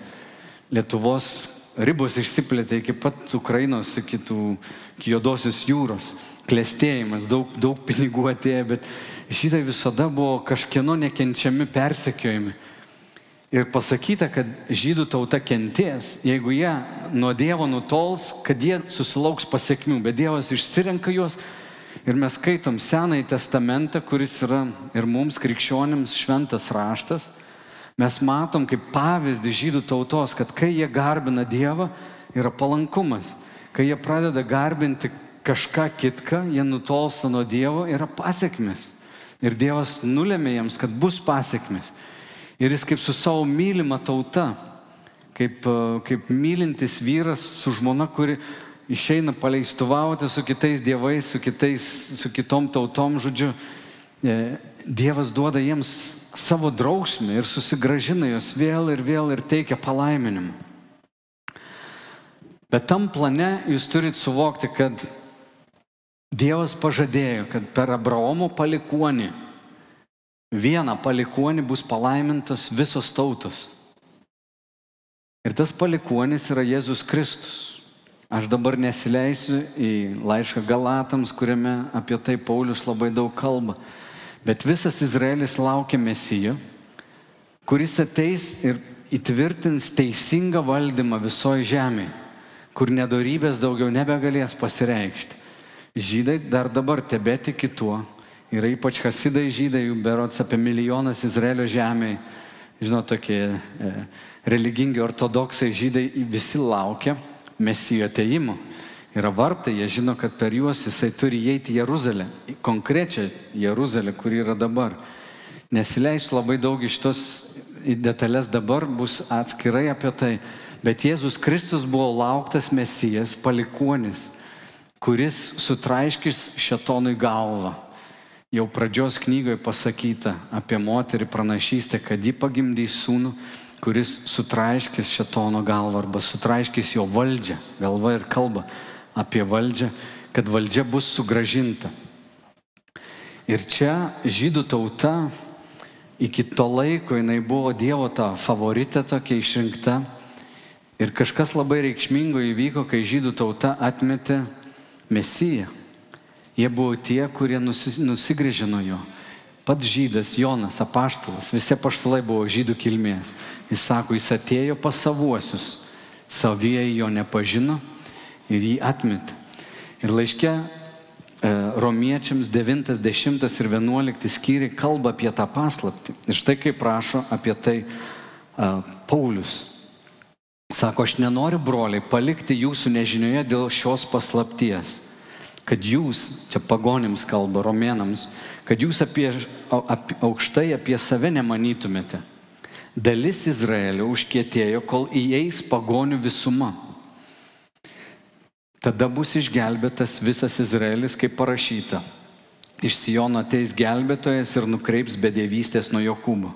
Lietuvos ribos išsiplėtė iki pat Ukrainos, iki, tų, iki Jodosios jūros, klėstėjimas, daug, daug pinigų atėjo, bet žydai visada buvo kažkieno nekenčiami, persekiojami. Ir pasakyta, kad žydų tauta kenties, jeigu jie nuo Dievo nutols, kad jie susilauks pasiekmių, bet Dievas išsirenka juos ir mes skaitom Senąjį testamentą, kuris yra ir mums krikščionims šventas raštas. Mes matom kaip pavyzdį žydų tautos, kad kai jie garbina Dievą, yra palankumas. Kai jie pradeda garbinti kažką kitką, jie nutolsta nuo Dievo, yra pasiekmes. Ir Dievas nulėmė jiems, kad bus pasiekmes. Ir jis kaip su savo mylima tauta, kaip, e, kaip mylintis vyras su žmona, kuri išeina paleistuvauti su kitais dievais, su, kitais, su kitom tautom, žodžiu, e, Dievas duoda jiems savo drausmę ir susigražina jos vėl ir vėl ir teikia palaiminimą. Bet tam plane jūs turit suvokti, kad Dievas pažadėjo, kad per Abraomo palikuonį vieną palikuonį bus palaimintos visos tautos. Ir tas palikuonis yra Jėzus Kristus. Aš dabar nesileisiu į laišką Galatams, kuriame apie tai Paulius labai daug kalba. Bet visas Izraelis laukia Mesijo, kuris ateis ir įtvirtins teisingą valdymą visoje žemėje, kur nedorybės daugiau nebegalės pasireikšti. Žydai dar dabar tebetiki tuo, Yra ypač hasidai žydai, jų berots apie milijonas Izraelio žemėje. Žinot, tokie e, religingi ortodoksai žydai visi laukia mesijo ateimo. Yra vartai, jie žino, kad per juos jisai turi įeiti į Jeruzalę, į konkrečią Jeruzalę, kur yra dabar. Nesileisiu labai daug iš tos detalės dabar, bus atskirai apie tai. Bet Jėzus Kristus buvo lauktas mesijas, palikuonis, kuris sutraiškis šetonui galvą jau pradžios knygoje pasakyta apie moterį pranašystę, kad ji pagimdys sūnų, kuris sutraiškis šetono galvą arba sutraiškis jo valdžią, galva ir kalba apie valdžią, kad valdžia bus sugražinta. Ir čia žydų tauta iki to laiko jinai buvo Dievo ta favoritė tokia išrinkta. Ir kažkas labai reikšmingo įvyko, kai žydų tauta atmetė Mesiją. Jie buvo tie, kurie nusigrėžė nuo jo. Pats žydas Jonas, apaštalas, visi apaštalai buvo žydų kilmės. Jis sako, jis atėjo pas savuosius, savie jo nepažino ir jį atmetė. Ir laiške e, romiečiams 9, 10 ir 11 skyriai kalba apie tą paslaptį. Ir štai kaip prašo apie tai uh, Paulius. Sako, aš nenoriu, broliai, palikti jūsų nežinioje dėl šios paslapties kad jūs, čia pagonims kalba, romėnams, kad jūs apie, apie, aukštai apie save nemanytumėte. Dalis Izraelio užkietėjo, kol įeis pagonių visuma. Tada bus išgelbėtas visas Izraelis, kaip parašyta. Iš Sijono ateis gelbėtojas ir nukreips bedėvystės nuo Jokūbo.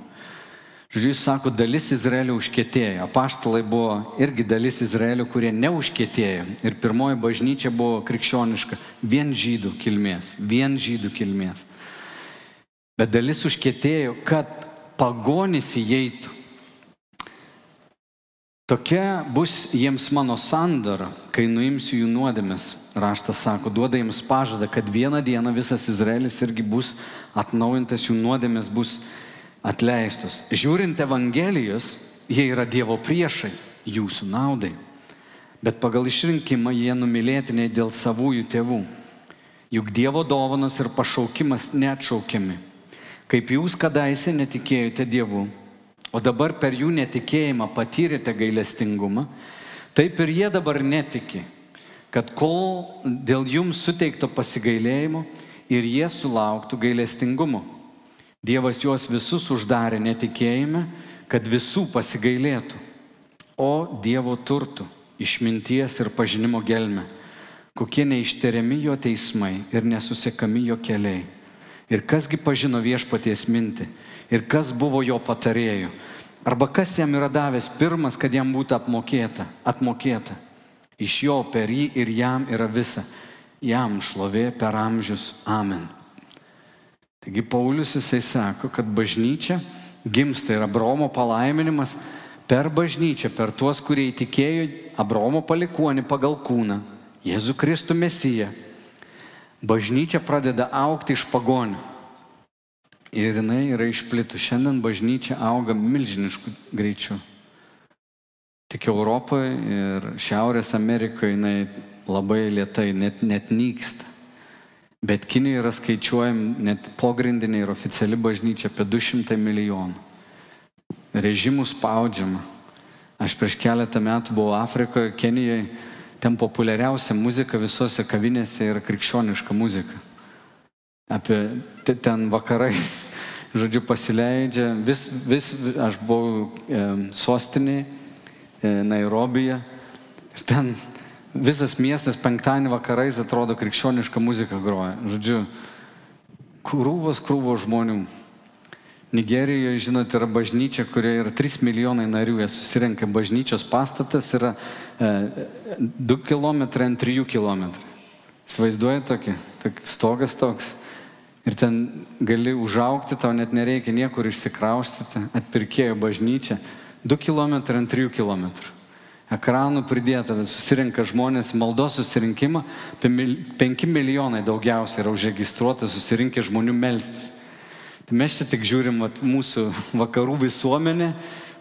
Žodžiu, jis sako, dalis Izraelio užkėtėjo. Apaštalai buvo irgi dalis Izraelio, kurie neužkėtėjo. Ir pirmoji bažnyčia buvo krikščioniška, vien žydų kilmės, vien žydų kilmės. Bet dalis užkėtėjo, kad pagonis įeitų. Tokia bus jiems mano sandara, kai nuimsiu jų nuodėmės. Raštas sako, duoda jiems pažadą, kad vieną dieną visas Izraelis irgi bus atnaujintas, jų nuodėmės bus atleistos. Žiūrint Evangelijos, jie yra Dievo priešai jūsų naudai. Bet pagal išrinkimą jie numylėtiniai dėl savųjų tėvų. Juk Dievo dovanos ir pašaukimas neatšaukiami. Kaip jūs kadaise netikėjote Dievu, o dabar per jų netikėjimą patyrėte gailestingumą, taip ir jie dabar netiki, kad kol dėl jums suteikto pasigailėjimo ir jie sulauktų gailestingumo. Dievas juos visus uždarė netikėjime, kad visų pasigailėtų, o Dievo turtų, išminties ir pažinimo gelme, kokie neišteriami jo teismai ir nesusekami jo keliai. Ir kasgi pažino viešpaties mintį, ir kas buvo jo patarėjų, Arba kas jam yra davęs pirmas, kad jam būtų apmokėta, atmokėta. Iš jo per jį ir jam yra visa. Jam šlovė per amžius. Amen. Taigi Paulius jisai sako, kad bažnyčia gimsta ir Abromo palaiminimas per bažnyčią, per tuos, kurie įtikėjo Abromo palikuonį pagal kūną, Jėzų Kristų Mesiją. Bažnyčia pradeda aukti iš pagonių. Ir jinai yra išplitų. Šiandien bažnyčia auga milžinišku greičiu. Tik Europoje ir Šiaurės Amerikoje jinai labai lietai, net, net nyksta. Bet Kinijoje yra skaičiuojam net pogrindinė ir oficiali bažnyčia apie 200 milijonų. Režimų spaudžiama. Aš prieš keletą metų buvau Afrikoje, Kenijoje, ten populiariausia muzika visose kavinėse yra krikščioniška muzika. Apie ten vakarais, [LAUGHS] žodžiu, pasileidžia, vis, vis aš buvau e, sostinėje, e, Nairobije, ir ten visas miestas penktadienį vakarais atrodo krikščioniška muzika groja. Žodžiu, krūvos krūvos žmonių. Nigerijoje, žinot, yra bažnyčia, kurioje yra 3 milijonai narių, jie susirenka bažnyčios pastatas, yra e, 2 km ant 3 km. Įsivaizduoja tokį, tokį stogas toks. Ir ten gali užaukti, tau net nereikia niekur išsikraustyti, atpirkėjo bažnyčia. 2 km ant 3 km ekranų pridėta, susirinka žmonės, maldos susirinkimą, apie 5 milijonai daugiausiai yra užregistruota susirinkę žmonių melstis. Tai mes čia tik žiūrim at, mūsų vakarų visuomenę,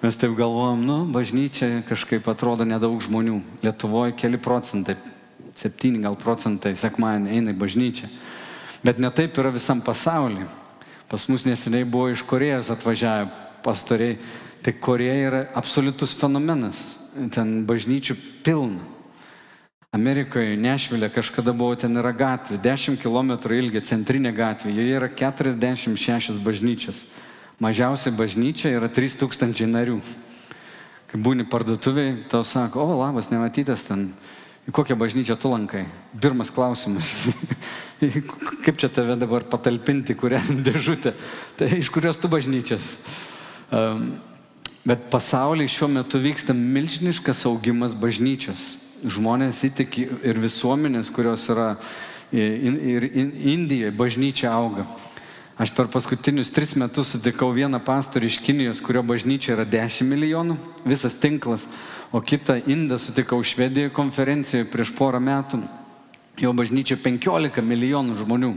mes taip galvojam, nu, bažnyčia kažkaip atrodo nedaug žmonių. Lietuvoje keli procentai, septyni gal procentai sekmanį eina į bažnyčią. Bet netaip yra visam pasauliu. Pas mus neseniai buvo iš Korejos atvažiavę pastoriai. Tai Koreja yra absoliutus fenomenas ten bažnyčių pilna. Amerikoje, Nešvilė, kažkada buvo ten yra gatvė, 10 km ilgio centrinė gatvė, joje yra 46 bažnyčias. Mažiausia bažnyčia yra 3000 narių. Kai būni parduotuviai, tau sako, o labas, nematytas ten, į kokią bažnyčią tu lankai. Pirmas klausimas. [LAUGHS] Kaip čia tave dabar patalpinti, kurią [LAUGHS] dėžutę? Tai iš kurios tu bažnyčias? Um, Bet pasaulyje šiuo metu vyksta milžiniškas augimas bažnyčios. Žmonės įtiki ir visuomenės, kurios yra ir Indijoje bažnyčia auga. Aš per paskutinius tris metus sutikau vieną pastorių iš Kinijos, kurio bažnyčia yra 10 milijonų, visas tinklas, o kitą Indą sutikau Švedijoje konferencijoje prieš porą metų. Jo bažnyčia 15 milijonų žmonių.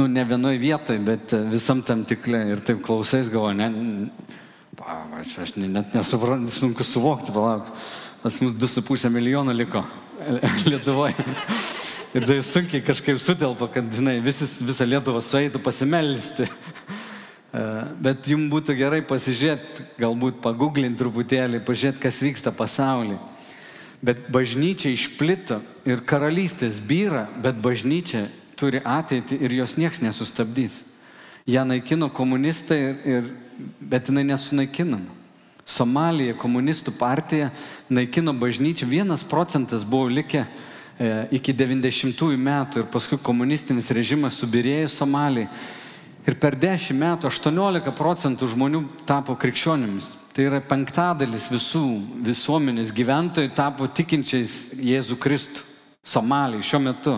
Nu, ne vienoje vietoje, bet visam tam tikle. Ir taip klausais galvo, ne, Aš, aš net nesuprantu, sunku suvokti, palauk. Pas mus 2,5 milijono liko [LAUGHS] Lietuvoje. Ir tai sunkiai kažkaip sutelpa, kad, žinai, visis, visą Lietuvą sueitų pasimelsti. E, bet jums būtų gerai pasižiūrėti, galbūt paguglinti truputėlį, pažiūrėti, kas vyksta pasaulyje. Bet bažnyčia išplito ir karalystės byra, bet bažnyčia turi ateitį ir jos nieks nesustabdys. Ja naikino komunistai, ir, ir, bet jinai nesunaikinama. Somalija komunistų partija naikino bažnyčią, vienas procentas buvo likę e, iki 90-ųjų metų ir paskui komunistinis režimas subirėjo Somalijai. Ir per 10 metų 18 procentų žmonių tapo krikščionimis. Tai yra penktadalis visų visuomenės gyventojų tapo tikinčiais Jėzų Kristų. Somalijai šiuo metu.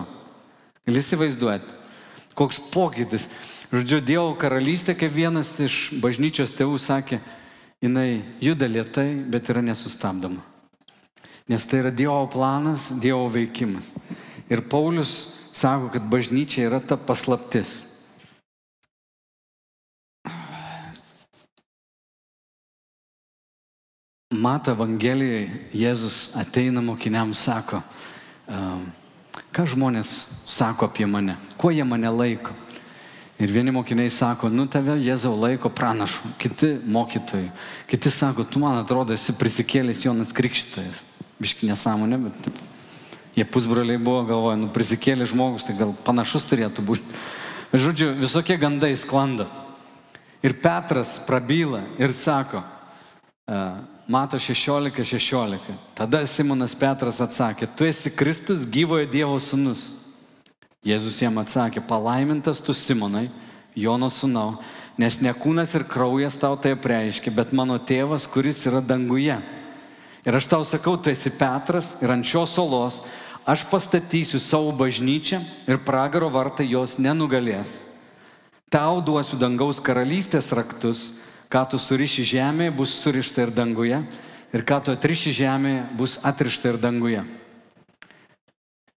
Gali įsivaizduoti, koks pokytis. Žodžiu, Dievo karalystė, kaip vienas iš bažnyčios tėvų sakė, jinai juda lietai, bet yra nesustabdoma. Nes tai yra Dievo planas, Dievo veikimas. Ir Paulius sako, kad bažnyčia yra ta paslaptis. Mato Evangelijoje Jėzus ateina mokiniams, sako, ką žmonės sako apie mane, kuo jie mane laiko. Ir vieni mokiniai sako, nu tave Jėzau laiko pranašu, kiti mokytojai, kiti sako, tu man atrodo esi prisikėlęs Jonas Krikščitojas. Biški nesąmonė, bet jie pusbroliai buvo, galvoja, nu prisikėlęs žmogus, tai gal panašus turėtų būti. Žodžiu, visokie gandai sklando. Ir Petras prabyla ir sako, mato 16, 16. Tada Simonas Petras atsakė, tu esi Kristus gyvojo Dievo sūnus. Jėzus jam atsakė, palaimintas tu Simonai, Jono sūnau, nes ne kūnas ir kraujas tau tai reiškia, bet mano tėvas, kuris yra danguje. Ir aš tau sakau, tu esi Petras ir ant šios solos aš pastatysiu savo bažnyčią ir pragaro vartai jos nenugalės. Tau duosiu dangaus karalystės raktus, ką tu suriši žemėje, bus surišta ir danguje, ir ką tu atriši žemėje, bus atrišta ir danguje.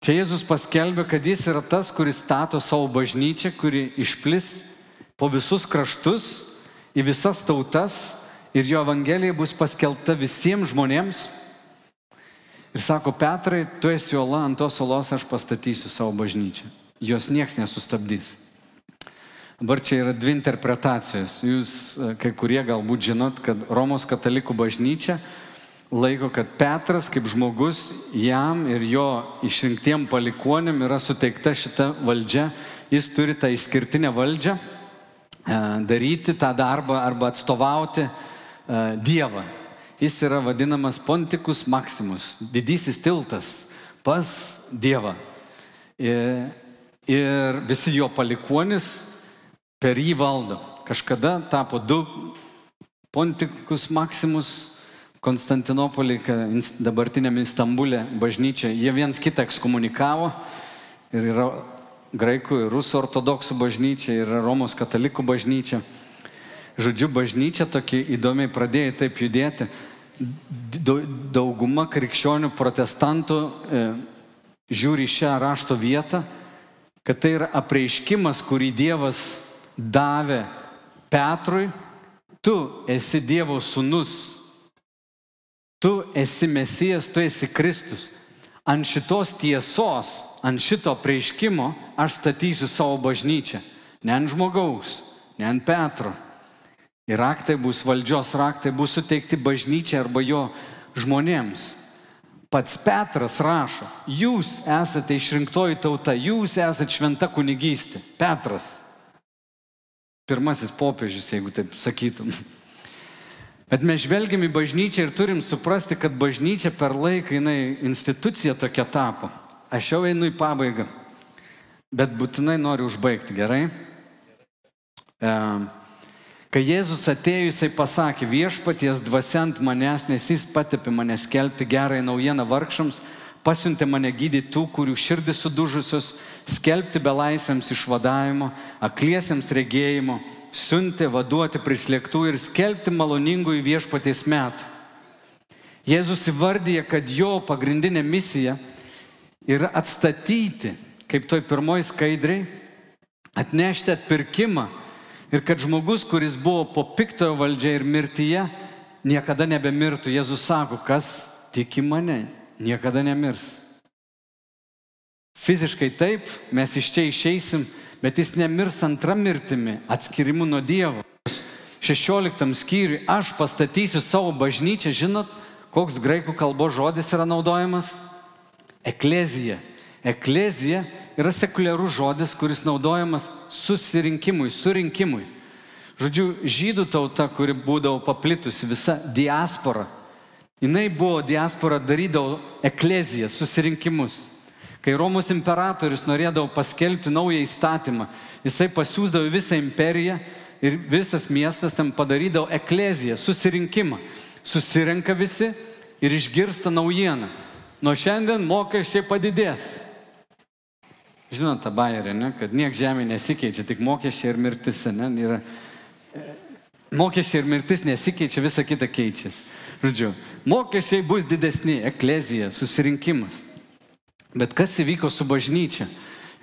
Čia Jėzus paskelbė, kad jis yra tas, kuris stato savo bažnyčią, kuri išplis po visus kraštus, į visas tautas ir jo evangelija bus paskelbta visiems žmonėms. Ir sako, Petrai, tu esi ola, ant tos olos aš pastatysiu savo bažnyčią. Jos nieks nesustabdys. Dabar čia yra dvi interpretacijos. Jūs e, kai kurie galbūt žinot, kad Romos katalikų bažnyčia laiko, kad Petras kaip žmogus jam ir jo išrinktiem palikuonėm yra suteikta šita valdžia. Jis turi tą išskirtinę valdžią e, daryti tą darbą arba atstovauti E, Dievą. Jis yra vadinamas Pontikus Maximus, didysis tiltas pas Dievą. Ir, ir visi jo palikuonis per jį valdo. Kažkada tapo du Pontikus Maximus Konstantinopolį, dabartinėme Istambulė bažnyčia. Jie viens kitą ekskomunikavo ir yra graikų ir rusų ortodoksų bažnyčia, ir Romos katalikų bažnyčia žodžiu, bažnyčia tokia įdomiai pradėjo taip judėti. Dauguma krikščionių protestantų e, žiūri šią rašto vietą, kad tai yra apreiškimas, kurį Dievas davė Petrui. Tu esi Dievo sūnus, tu esi Mesijas, tu esi Kristus. Ant šitos tiesos, ant šito prieiškimo aš statysiu savo bažnyčią. Ne ant žmogaus, ne ant Petro, Ir raktai bus valdžios raktai, bus suteikti bažnyčiai arba jo žmonėms. Pats Petras rašo, jūs esate išrinktoji tauta, jūs esate šventa kunigystė. Petras. Pirmasis popiežius, jeigu taip sakytum. Bet mes žvelgiam į bažnyčią ir turim suprasti, kad bažnyčia per laiką jinai institucija tokia tapo. Aš jau einu į pabaigą, bet būtinai noriu užbaigti, gerai? E, Kai Jėzus atėjo, jisai pasakė, viešpaties dvasiant manęs, nes jis patepė mane skelbti gerąją naujieną vargšams, pasiuntė mane gydyti tų, kurių širdis sudužusios, skelbti belaisviams išvadavimo, akliesiems regėjimo, siuntė vaduoti prislėgtų ir skelbti maloningųjų viešpaties metų. Jėzus įvardyja, kad jo pagrindinė misija yra atstatyti, kaip toj pirmoji skaidriai, atnešti atpirkimą Ir kad žmogus, kuris buvo po piktojo valdžia ir mirtyje, niekada nebemirtų. Jėzus sako, kas tiki mane, niekada nemirs. Fiziškai taip, mes iš čia išeisim, bet jis nemirs antrą mirtimi, atskirimu nuo Dievo. 16 skyriui aš pastatysiu savo bažnyčią, žinot, koks graikų kalbos žodis yra naudojamas? Eklezija. Eklezija yra sekuliarus žodis, kuris naudojamas susirinkimui, surinkimui. Žodžiu, žydų tauta, kuri būdavo paplitusi, visa diaspora, jinai buvo diaspora, darydavo ekleziją, susirinkimus. Kai Romos imperatorius norėdavo paskelbti naują įstatymą, jisai pasiūsdavo visą imperiją ir visas miestas ten padarydavo ekleziją, susirinkimą. Susirenka visi ir išgirsta naujieną. Nuo šiandien mokesčiai padidės. Žinot tą bairį, ne? kad niek žemė nesikeičia, tik mokesčiai ir mirtis. Ne? Yra, mokesčiai ir mirtis nesikeičia, visa kita keičiasi. Žodžiu, mokesčiai bus didesni, eklezija, susirinkimas. Bet kas įvyko su bažnyčia?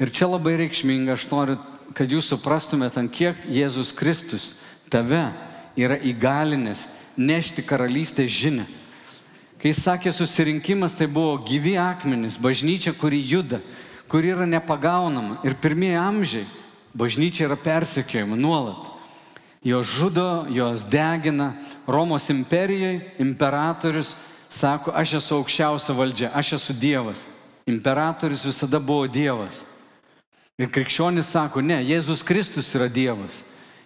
Ir čia labai reikšminga, aš noriu, kad jūs suprastumėt, ant kiek Jėzus Kristus tave yra įgalinęs nešti karalystės žinę. Kai jis sakė susirinkimas, tai buvo gyvi akmenys, bažnyčia, kuri juda, kuri yra nepagaunama. Ir pirmieji amžiai bažnyčia yra persekiojama nuolat. Jos žudo, jos degina. Romos imperijoje imperatorius sako, aš esu aukščiausia valdžia, aš esu Dievas. Imperatorius visada buvo Dievas. Ir krikščionis sako, ne, Jėzus Kristus yra Dievas.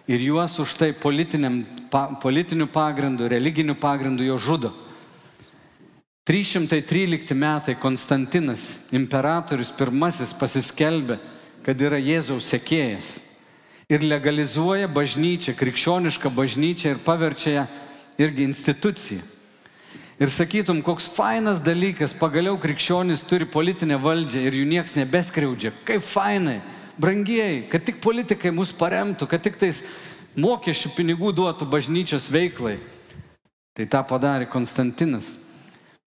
Ir juos už tai politiniu pagrindu, religiniu pagrindu jo žudo. 313 metai Konstantinas, imperatorius pirmasis, pasiskelbė, kad yra Jėzaus sekėjas. ir legalizuoja bažnyčią, krikščionišką bažnyčią ir paverčia ją irgi instituciją. Ir sakytum, koks fainas dalykas, pagaliau krikščionis turi politinę valdžią ir jų nieks nebeskriaudžia. Kaip fainai, brangieji, kad tik politikai mus paremtų, kad tik tais mokesčių pinigų duotų bažnyčios veiklai. Tai tą padarė Konstantinas.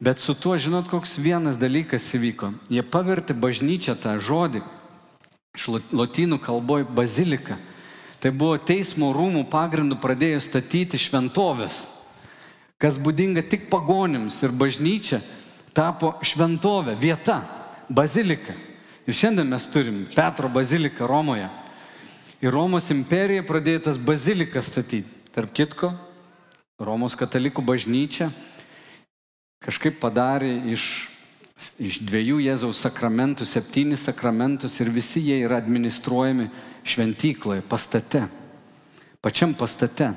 Bet su tuo, žinot, koks vienas dalykas įvyko. Jie pavertė bažnyčią tą žodį iš lotynų kalboje bazilika. Tai buvo teismo rūmų pagrindų pradėjo statyti šventovės, kas būdinga tik pagonims ir bažnyčia tapo šventovė, vieta, bazilika. Ir šiandien mes turim Petro baziliką Romoje. Ir Romos imperija pradėjo tas bazilikas statyti. Tarp kitko, Romos katalikų bažnyčia kažkaip padarė iš, iš dviejų Jėzaus sakramentų septynis sakramentus ir visi jie yra administruojami šventykloje, pastate. Pačiam pastate.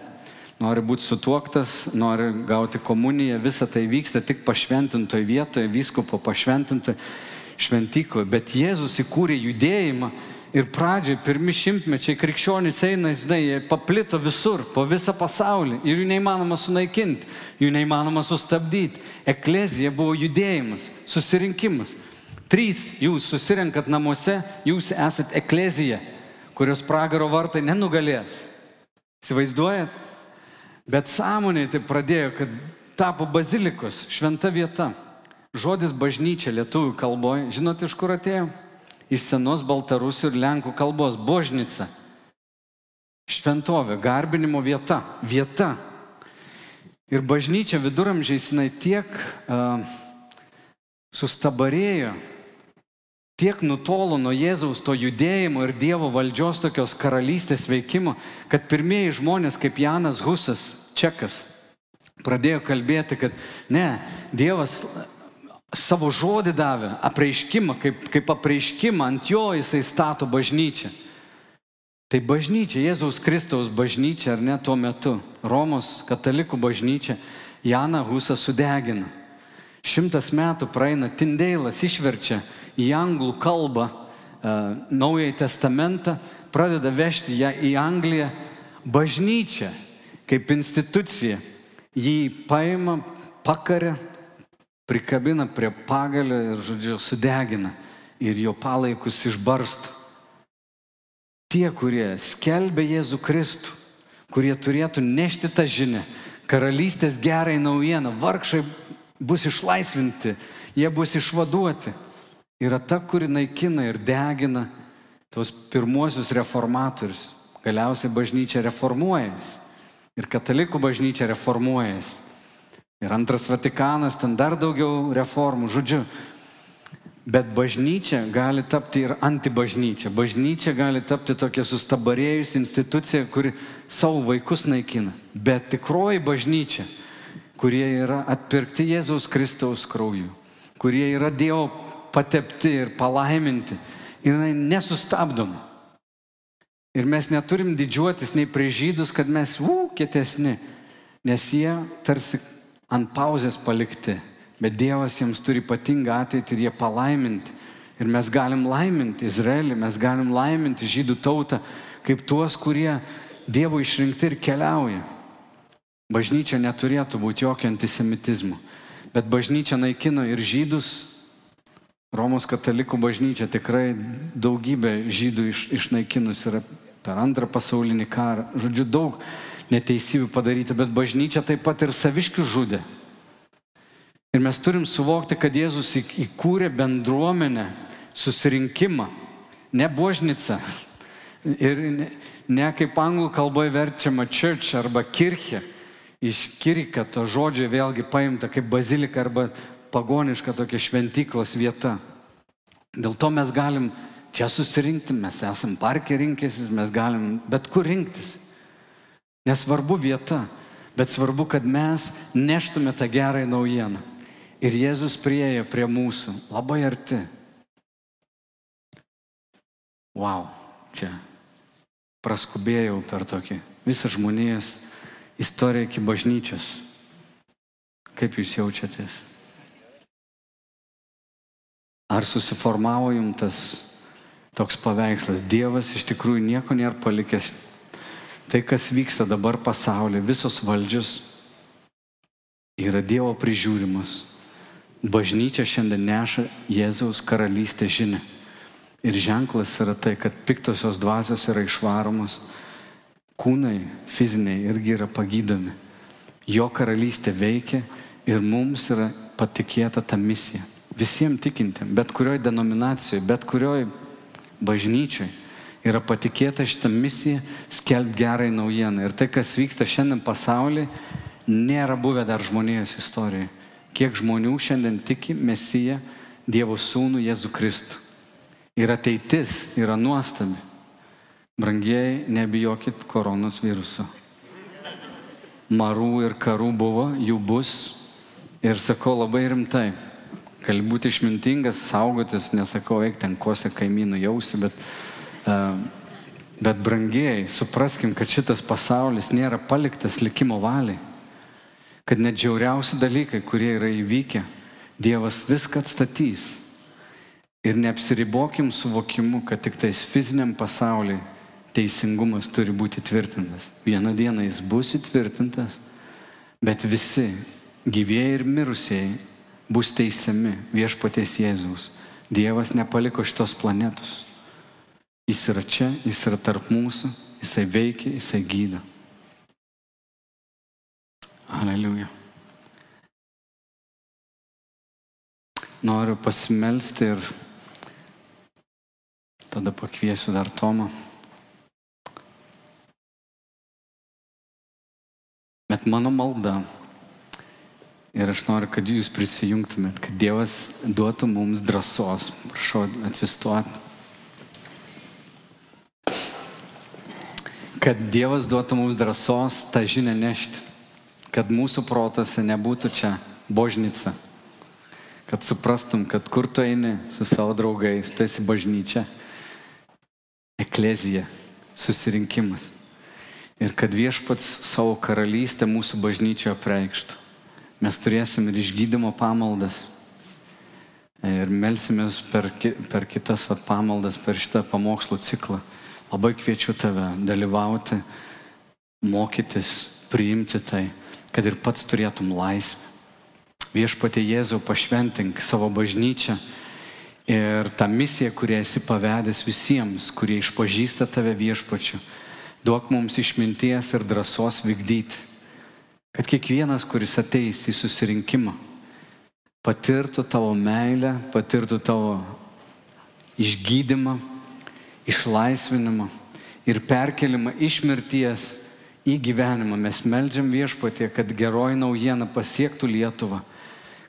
Nori būti sutuoktas, nori gauti komuniją, visa tai vyksta tik pašventintoje vietoje, vyskupo pašventintoje šventykloje. Bet Jėzus įkūrė judėjimą Ir pradžioj, pirmi šimtmečiai krikščionys eina, žinai, jie paplito visur, po visą pasaulį. Ir jų neįmanoma sunaikinti, jų neįmanoma sustabdyti. Eklezija buvo judėjimas, susirinkimas. Trys jūs susirinkat namuose, jūs esat eklezija, kurios pragaro vartai nenugalės. Įsivaizduojat? Bet sąmonė tai pradėjo, kad tapo bazilikos, šventa vieta. Žodis bažnyčia lietuvių kalboje, žinot iš kur atėjo? iš senos baltarusių ir lenkų kalbos - božnica. Šventovė, garbinimo vieta, vieta. Ir bažnyčia viduramžiais jinai tiek uh, sustabarėjo, tiek nutolo nuo Jėzaus to judėjimo ir Dievo valdžios tokios karalystės veikimo, kad pirmieji žmonės kaip Janas Husas, čekas, pradėjo kalbėti, kad ne, Dievas savo žodį davė, apreiškimą, kaip, kaip apreiškimą, ant jo jisai stato bažnyčią. Tai bažnyčia, Jėzaus Kristaus bažnyčia, ar ne tuo metu, Romos katalikų bažnyčia, Jana Husą sudegina. Šimtas metų praeina, Tindeilas išverčia į anglų kalbą uh, Naująjį Testamentą, pradeda vežti ją į Angliją. Bažnyčia kaip institucija jį paima, pakarė, prikabina prie pagalio ir, žodžiu, sudegina ir jo palaikus išbarstų. Tie, kurie skelbia Jėzų Kristų, kurie turėtų nešti tą žinę, karalystės gerai naujieną, vargšai bus išlaisvinti, jie bus išvaduoti, yra ta, kuri naikina ir degina tos pirmuosius reformatorius. Galiausiai bažnyčia reformuojasi. Ir katalikų bažnyčia reformuojasi. Ir antras Vatikanas, ten dar daugiau reformų, žodžiu. Bet bažnyčia gali tapti ir antibažnyčia. Bažnyčia gali tapti tokia sustabarėjusi institucija, kuri savo vaikus naikina. Bet tikroji bažnyčia, kurie yra atpirkti Jėzaus Kristaus krauju, kurie yra Dievo patepti ir palaiminti, jinai nesustabdoma. Ir mes neturim didžiuotis nei prie žydus, kad mes, ū, kietesni, nes jie tarsi ant pauzės palikti, bet Dievas jiems turi ypatingą ateitį ir jie palaiminti. Ir mes galim laiminti Izraelį, mes galim laiminti žydų tautą kaip tuos, kurie Dievo išrinkti ir keliauja. Bažnyčia neturėtų būti jokio antisemitizmo, bet bažnyčia naikino ir žydus. Romos katalikų bažnyčia tikrai daugybę žydų iš, išnaikinus yra per antrą pasaulinį karą. Žodžiu, daug neteisybių padaryta, bet bažnyčia taip pat ir saviškių žudė. Ir mes turim suvokti, kad Jėzus įkūrė bendruomenę, susirinkimą, ne božnicą. Ir ne, ne kaip anglų kalboje verčiama church arba kirchė. Iš kirika to žodžio vėlgi paimta kaip bazilika arba pagoniška tokia šventyklos vieta. Dėl to mes galim čia susirinkti, mes esam parke rinkęsis, mes galim bet kur rinktis. Nesvarbu vieta, bet svarbu, kad mes neštume tą gerąją naujieną. Ir Jėzus priejo prie mūsų labai arti. Wow, čia praskubėjau per tokį visą žmonijos istoriją iki bažnyčios. Kaip jūs jaučiatės? Ar susiformavo jums tas toks paveikslas. Dievas iš tikrųjų nieko nėra palikęs. Tai, kas vyksta dabar pasaulyje, visos valdžios yra Dievo prižiūrimas. Bažnyčia šiandien neša Jėzaus karalystę žinę. Ir ženklas yra tai, kad piktosios dvasios yra išvaromos, kūnai fiziniai irgi yra pagydomi. Jo karalystė veikia ir mums yra patikėta ta misija. Visiems tikintiem, bet kurioj denominacijoje, bet kurioj bažnyčiai yra patikėta šitą misiją skelbti gerai naujieną. Ir tai, kas vyksta šiandien pasaulyje, nėra buvę dar žmonijos istorijoje. Kiek žmonių šiandien tiki Mesiją, Dievo Sūnų Jėzų Kristų. Ir ateitis yra nuostabi. Brangieji, nebijokit koronos viruso. Marų ir karų buvo, jų bus. Ir sakau labai rimtai, gali būti išmintingas, saugotis, nesakau, eik ten kose kaimynų jausi, bet, uh, bet brangieji, supraskim, kad šitas pasaulis nėra paliktas likimo valiai kad net žiauriausi dalykai, kurie yra įvykę, Dievas viską atstatys. Ir neapsiribokim suvokimu, kad tik tais fiziniam pasauliui teisingumas turi būti tvirtintas. Vieną dieną jis bus įtvirtintas, bet visi gyvėjai ir mirusieji bus teisiami viešpaties Jėzaus. Dievas nepaliko šitos planetos. Jis yra čia, jis yra tarp mūsų, jisai veikia, jisai gydo. Aleliuja. Noriu pasimelsti ir tada pakviesiu dar Tomą. Bet mano malda ir aš noriu, kad jūs prisijungtumėt, kad Dievas duotų mums drąsos. Prašau atsistoti. Kad Dievas duotų mums drąsos tą žinią nešti kad mūsų protose nebūtų čia božnica. Kad suprastum, kad kur tu eini su savo draugais, tu esi bažnyčia, eklezija, susirinkimas. Ir kad viešpats savo karalystę mūsų bažnyčioje preikštų. Mes turėsim ir išgydymo pamaldas. Ir melsimės per, per kitas vat, pamaldas, per šitą pamokslų ciklą. Labai kviečiu tave dalyvauti, mokytis, priimti tai kad ir pats turėtum laisvę. Viešpatė Jėzau pašventink savo bažnyčią ir tą misiją, kurią esi pavedęs visiems, kurie išpažįsta tave viešpačiu. Duok mums išminties ir drąsos vykdyti, kad kiekvienas, kuris ateis į susirinkimą, patirtų tavo meilę, patirtų tavo išgydymą, išlaisvinimą ir perkelimą iš mirties į gyvenimą. Mes melžiam viešpatį, kad geroji naujiena pasiektų Lietuvą,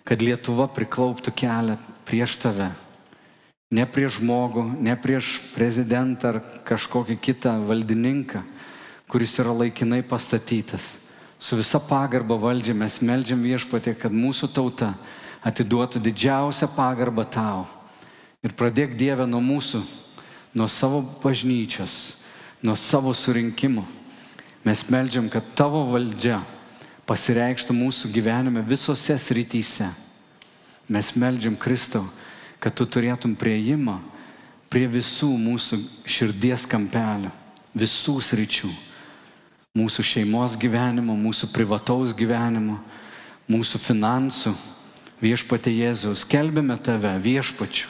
kad Lietuva priklauptų kelią prieš tave. Ne prieš žmogų, ne prieš prezidentą ar kažkokį kitą valdininką, kuris yra laikinai pastatytas. Su visa pagarba valdžia mes melžiam viešpatį, kad mūsų tauta atiduotų didžiausią pagarbą tau. Ir pradėk Dievę nuo mūsų, nuo savo bažnyčios, nuo savo surinkimų Mes melžiam, kad tavo valdžia pasireikštų mūsų gyvenime visose srityse. Mes melžiam Kristau, kad tu turėtum prieimą prie visų mūsų širdies kampelių, visų sričių. Mūsų šeimos gyvenimo, mūsų privataus gyvenimo, mūsų finansų. Viešpatė Jėzaus, kelbėme tave viešpačiu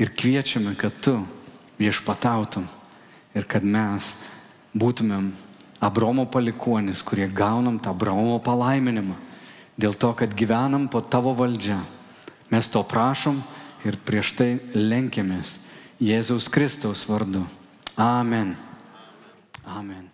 ir kviečiame, kad tu viešpatautum ir kad mes būtumėm Abromo palikonis, kurie gaunam tą Abromo palaiminimą. Dėl to, kad gyvenam po tavo valdžia. Mes to prašom ir prieš tai lenkiamės Jėzaus Kristaus vardu. Amen. Amen.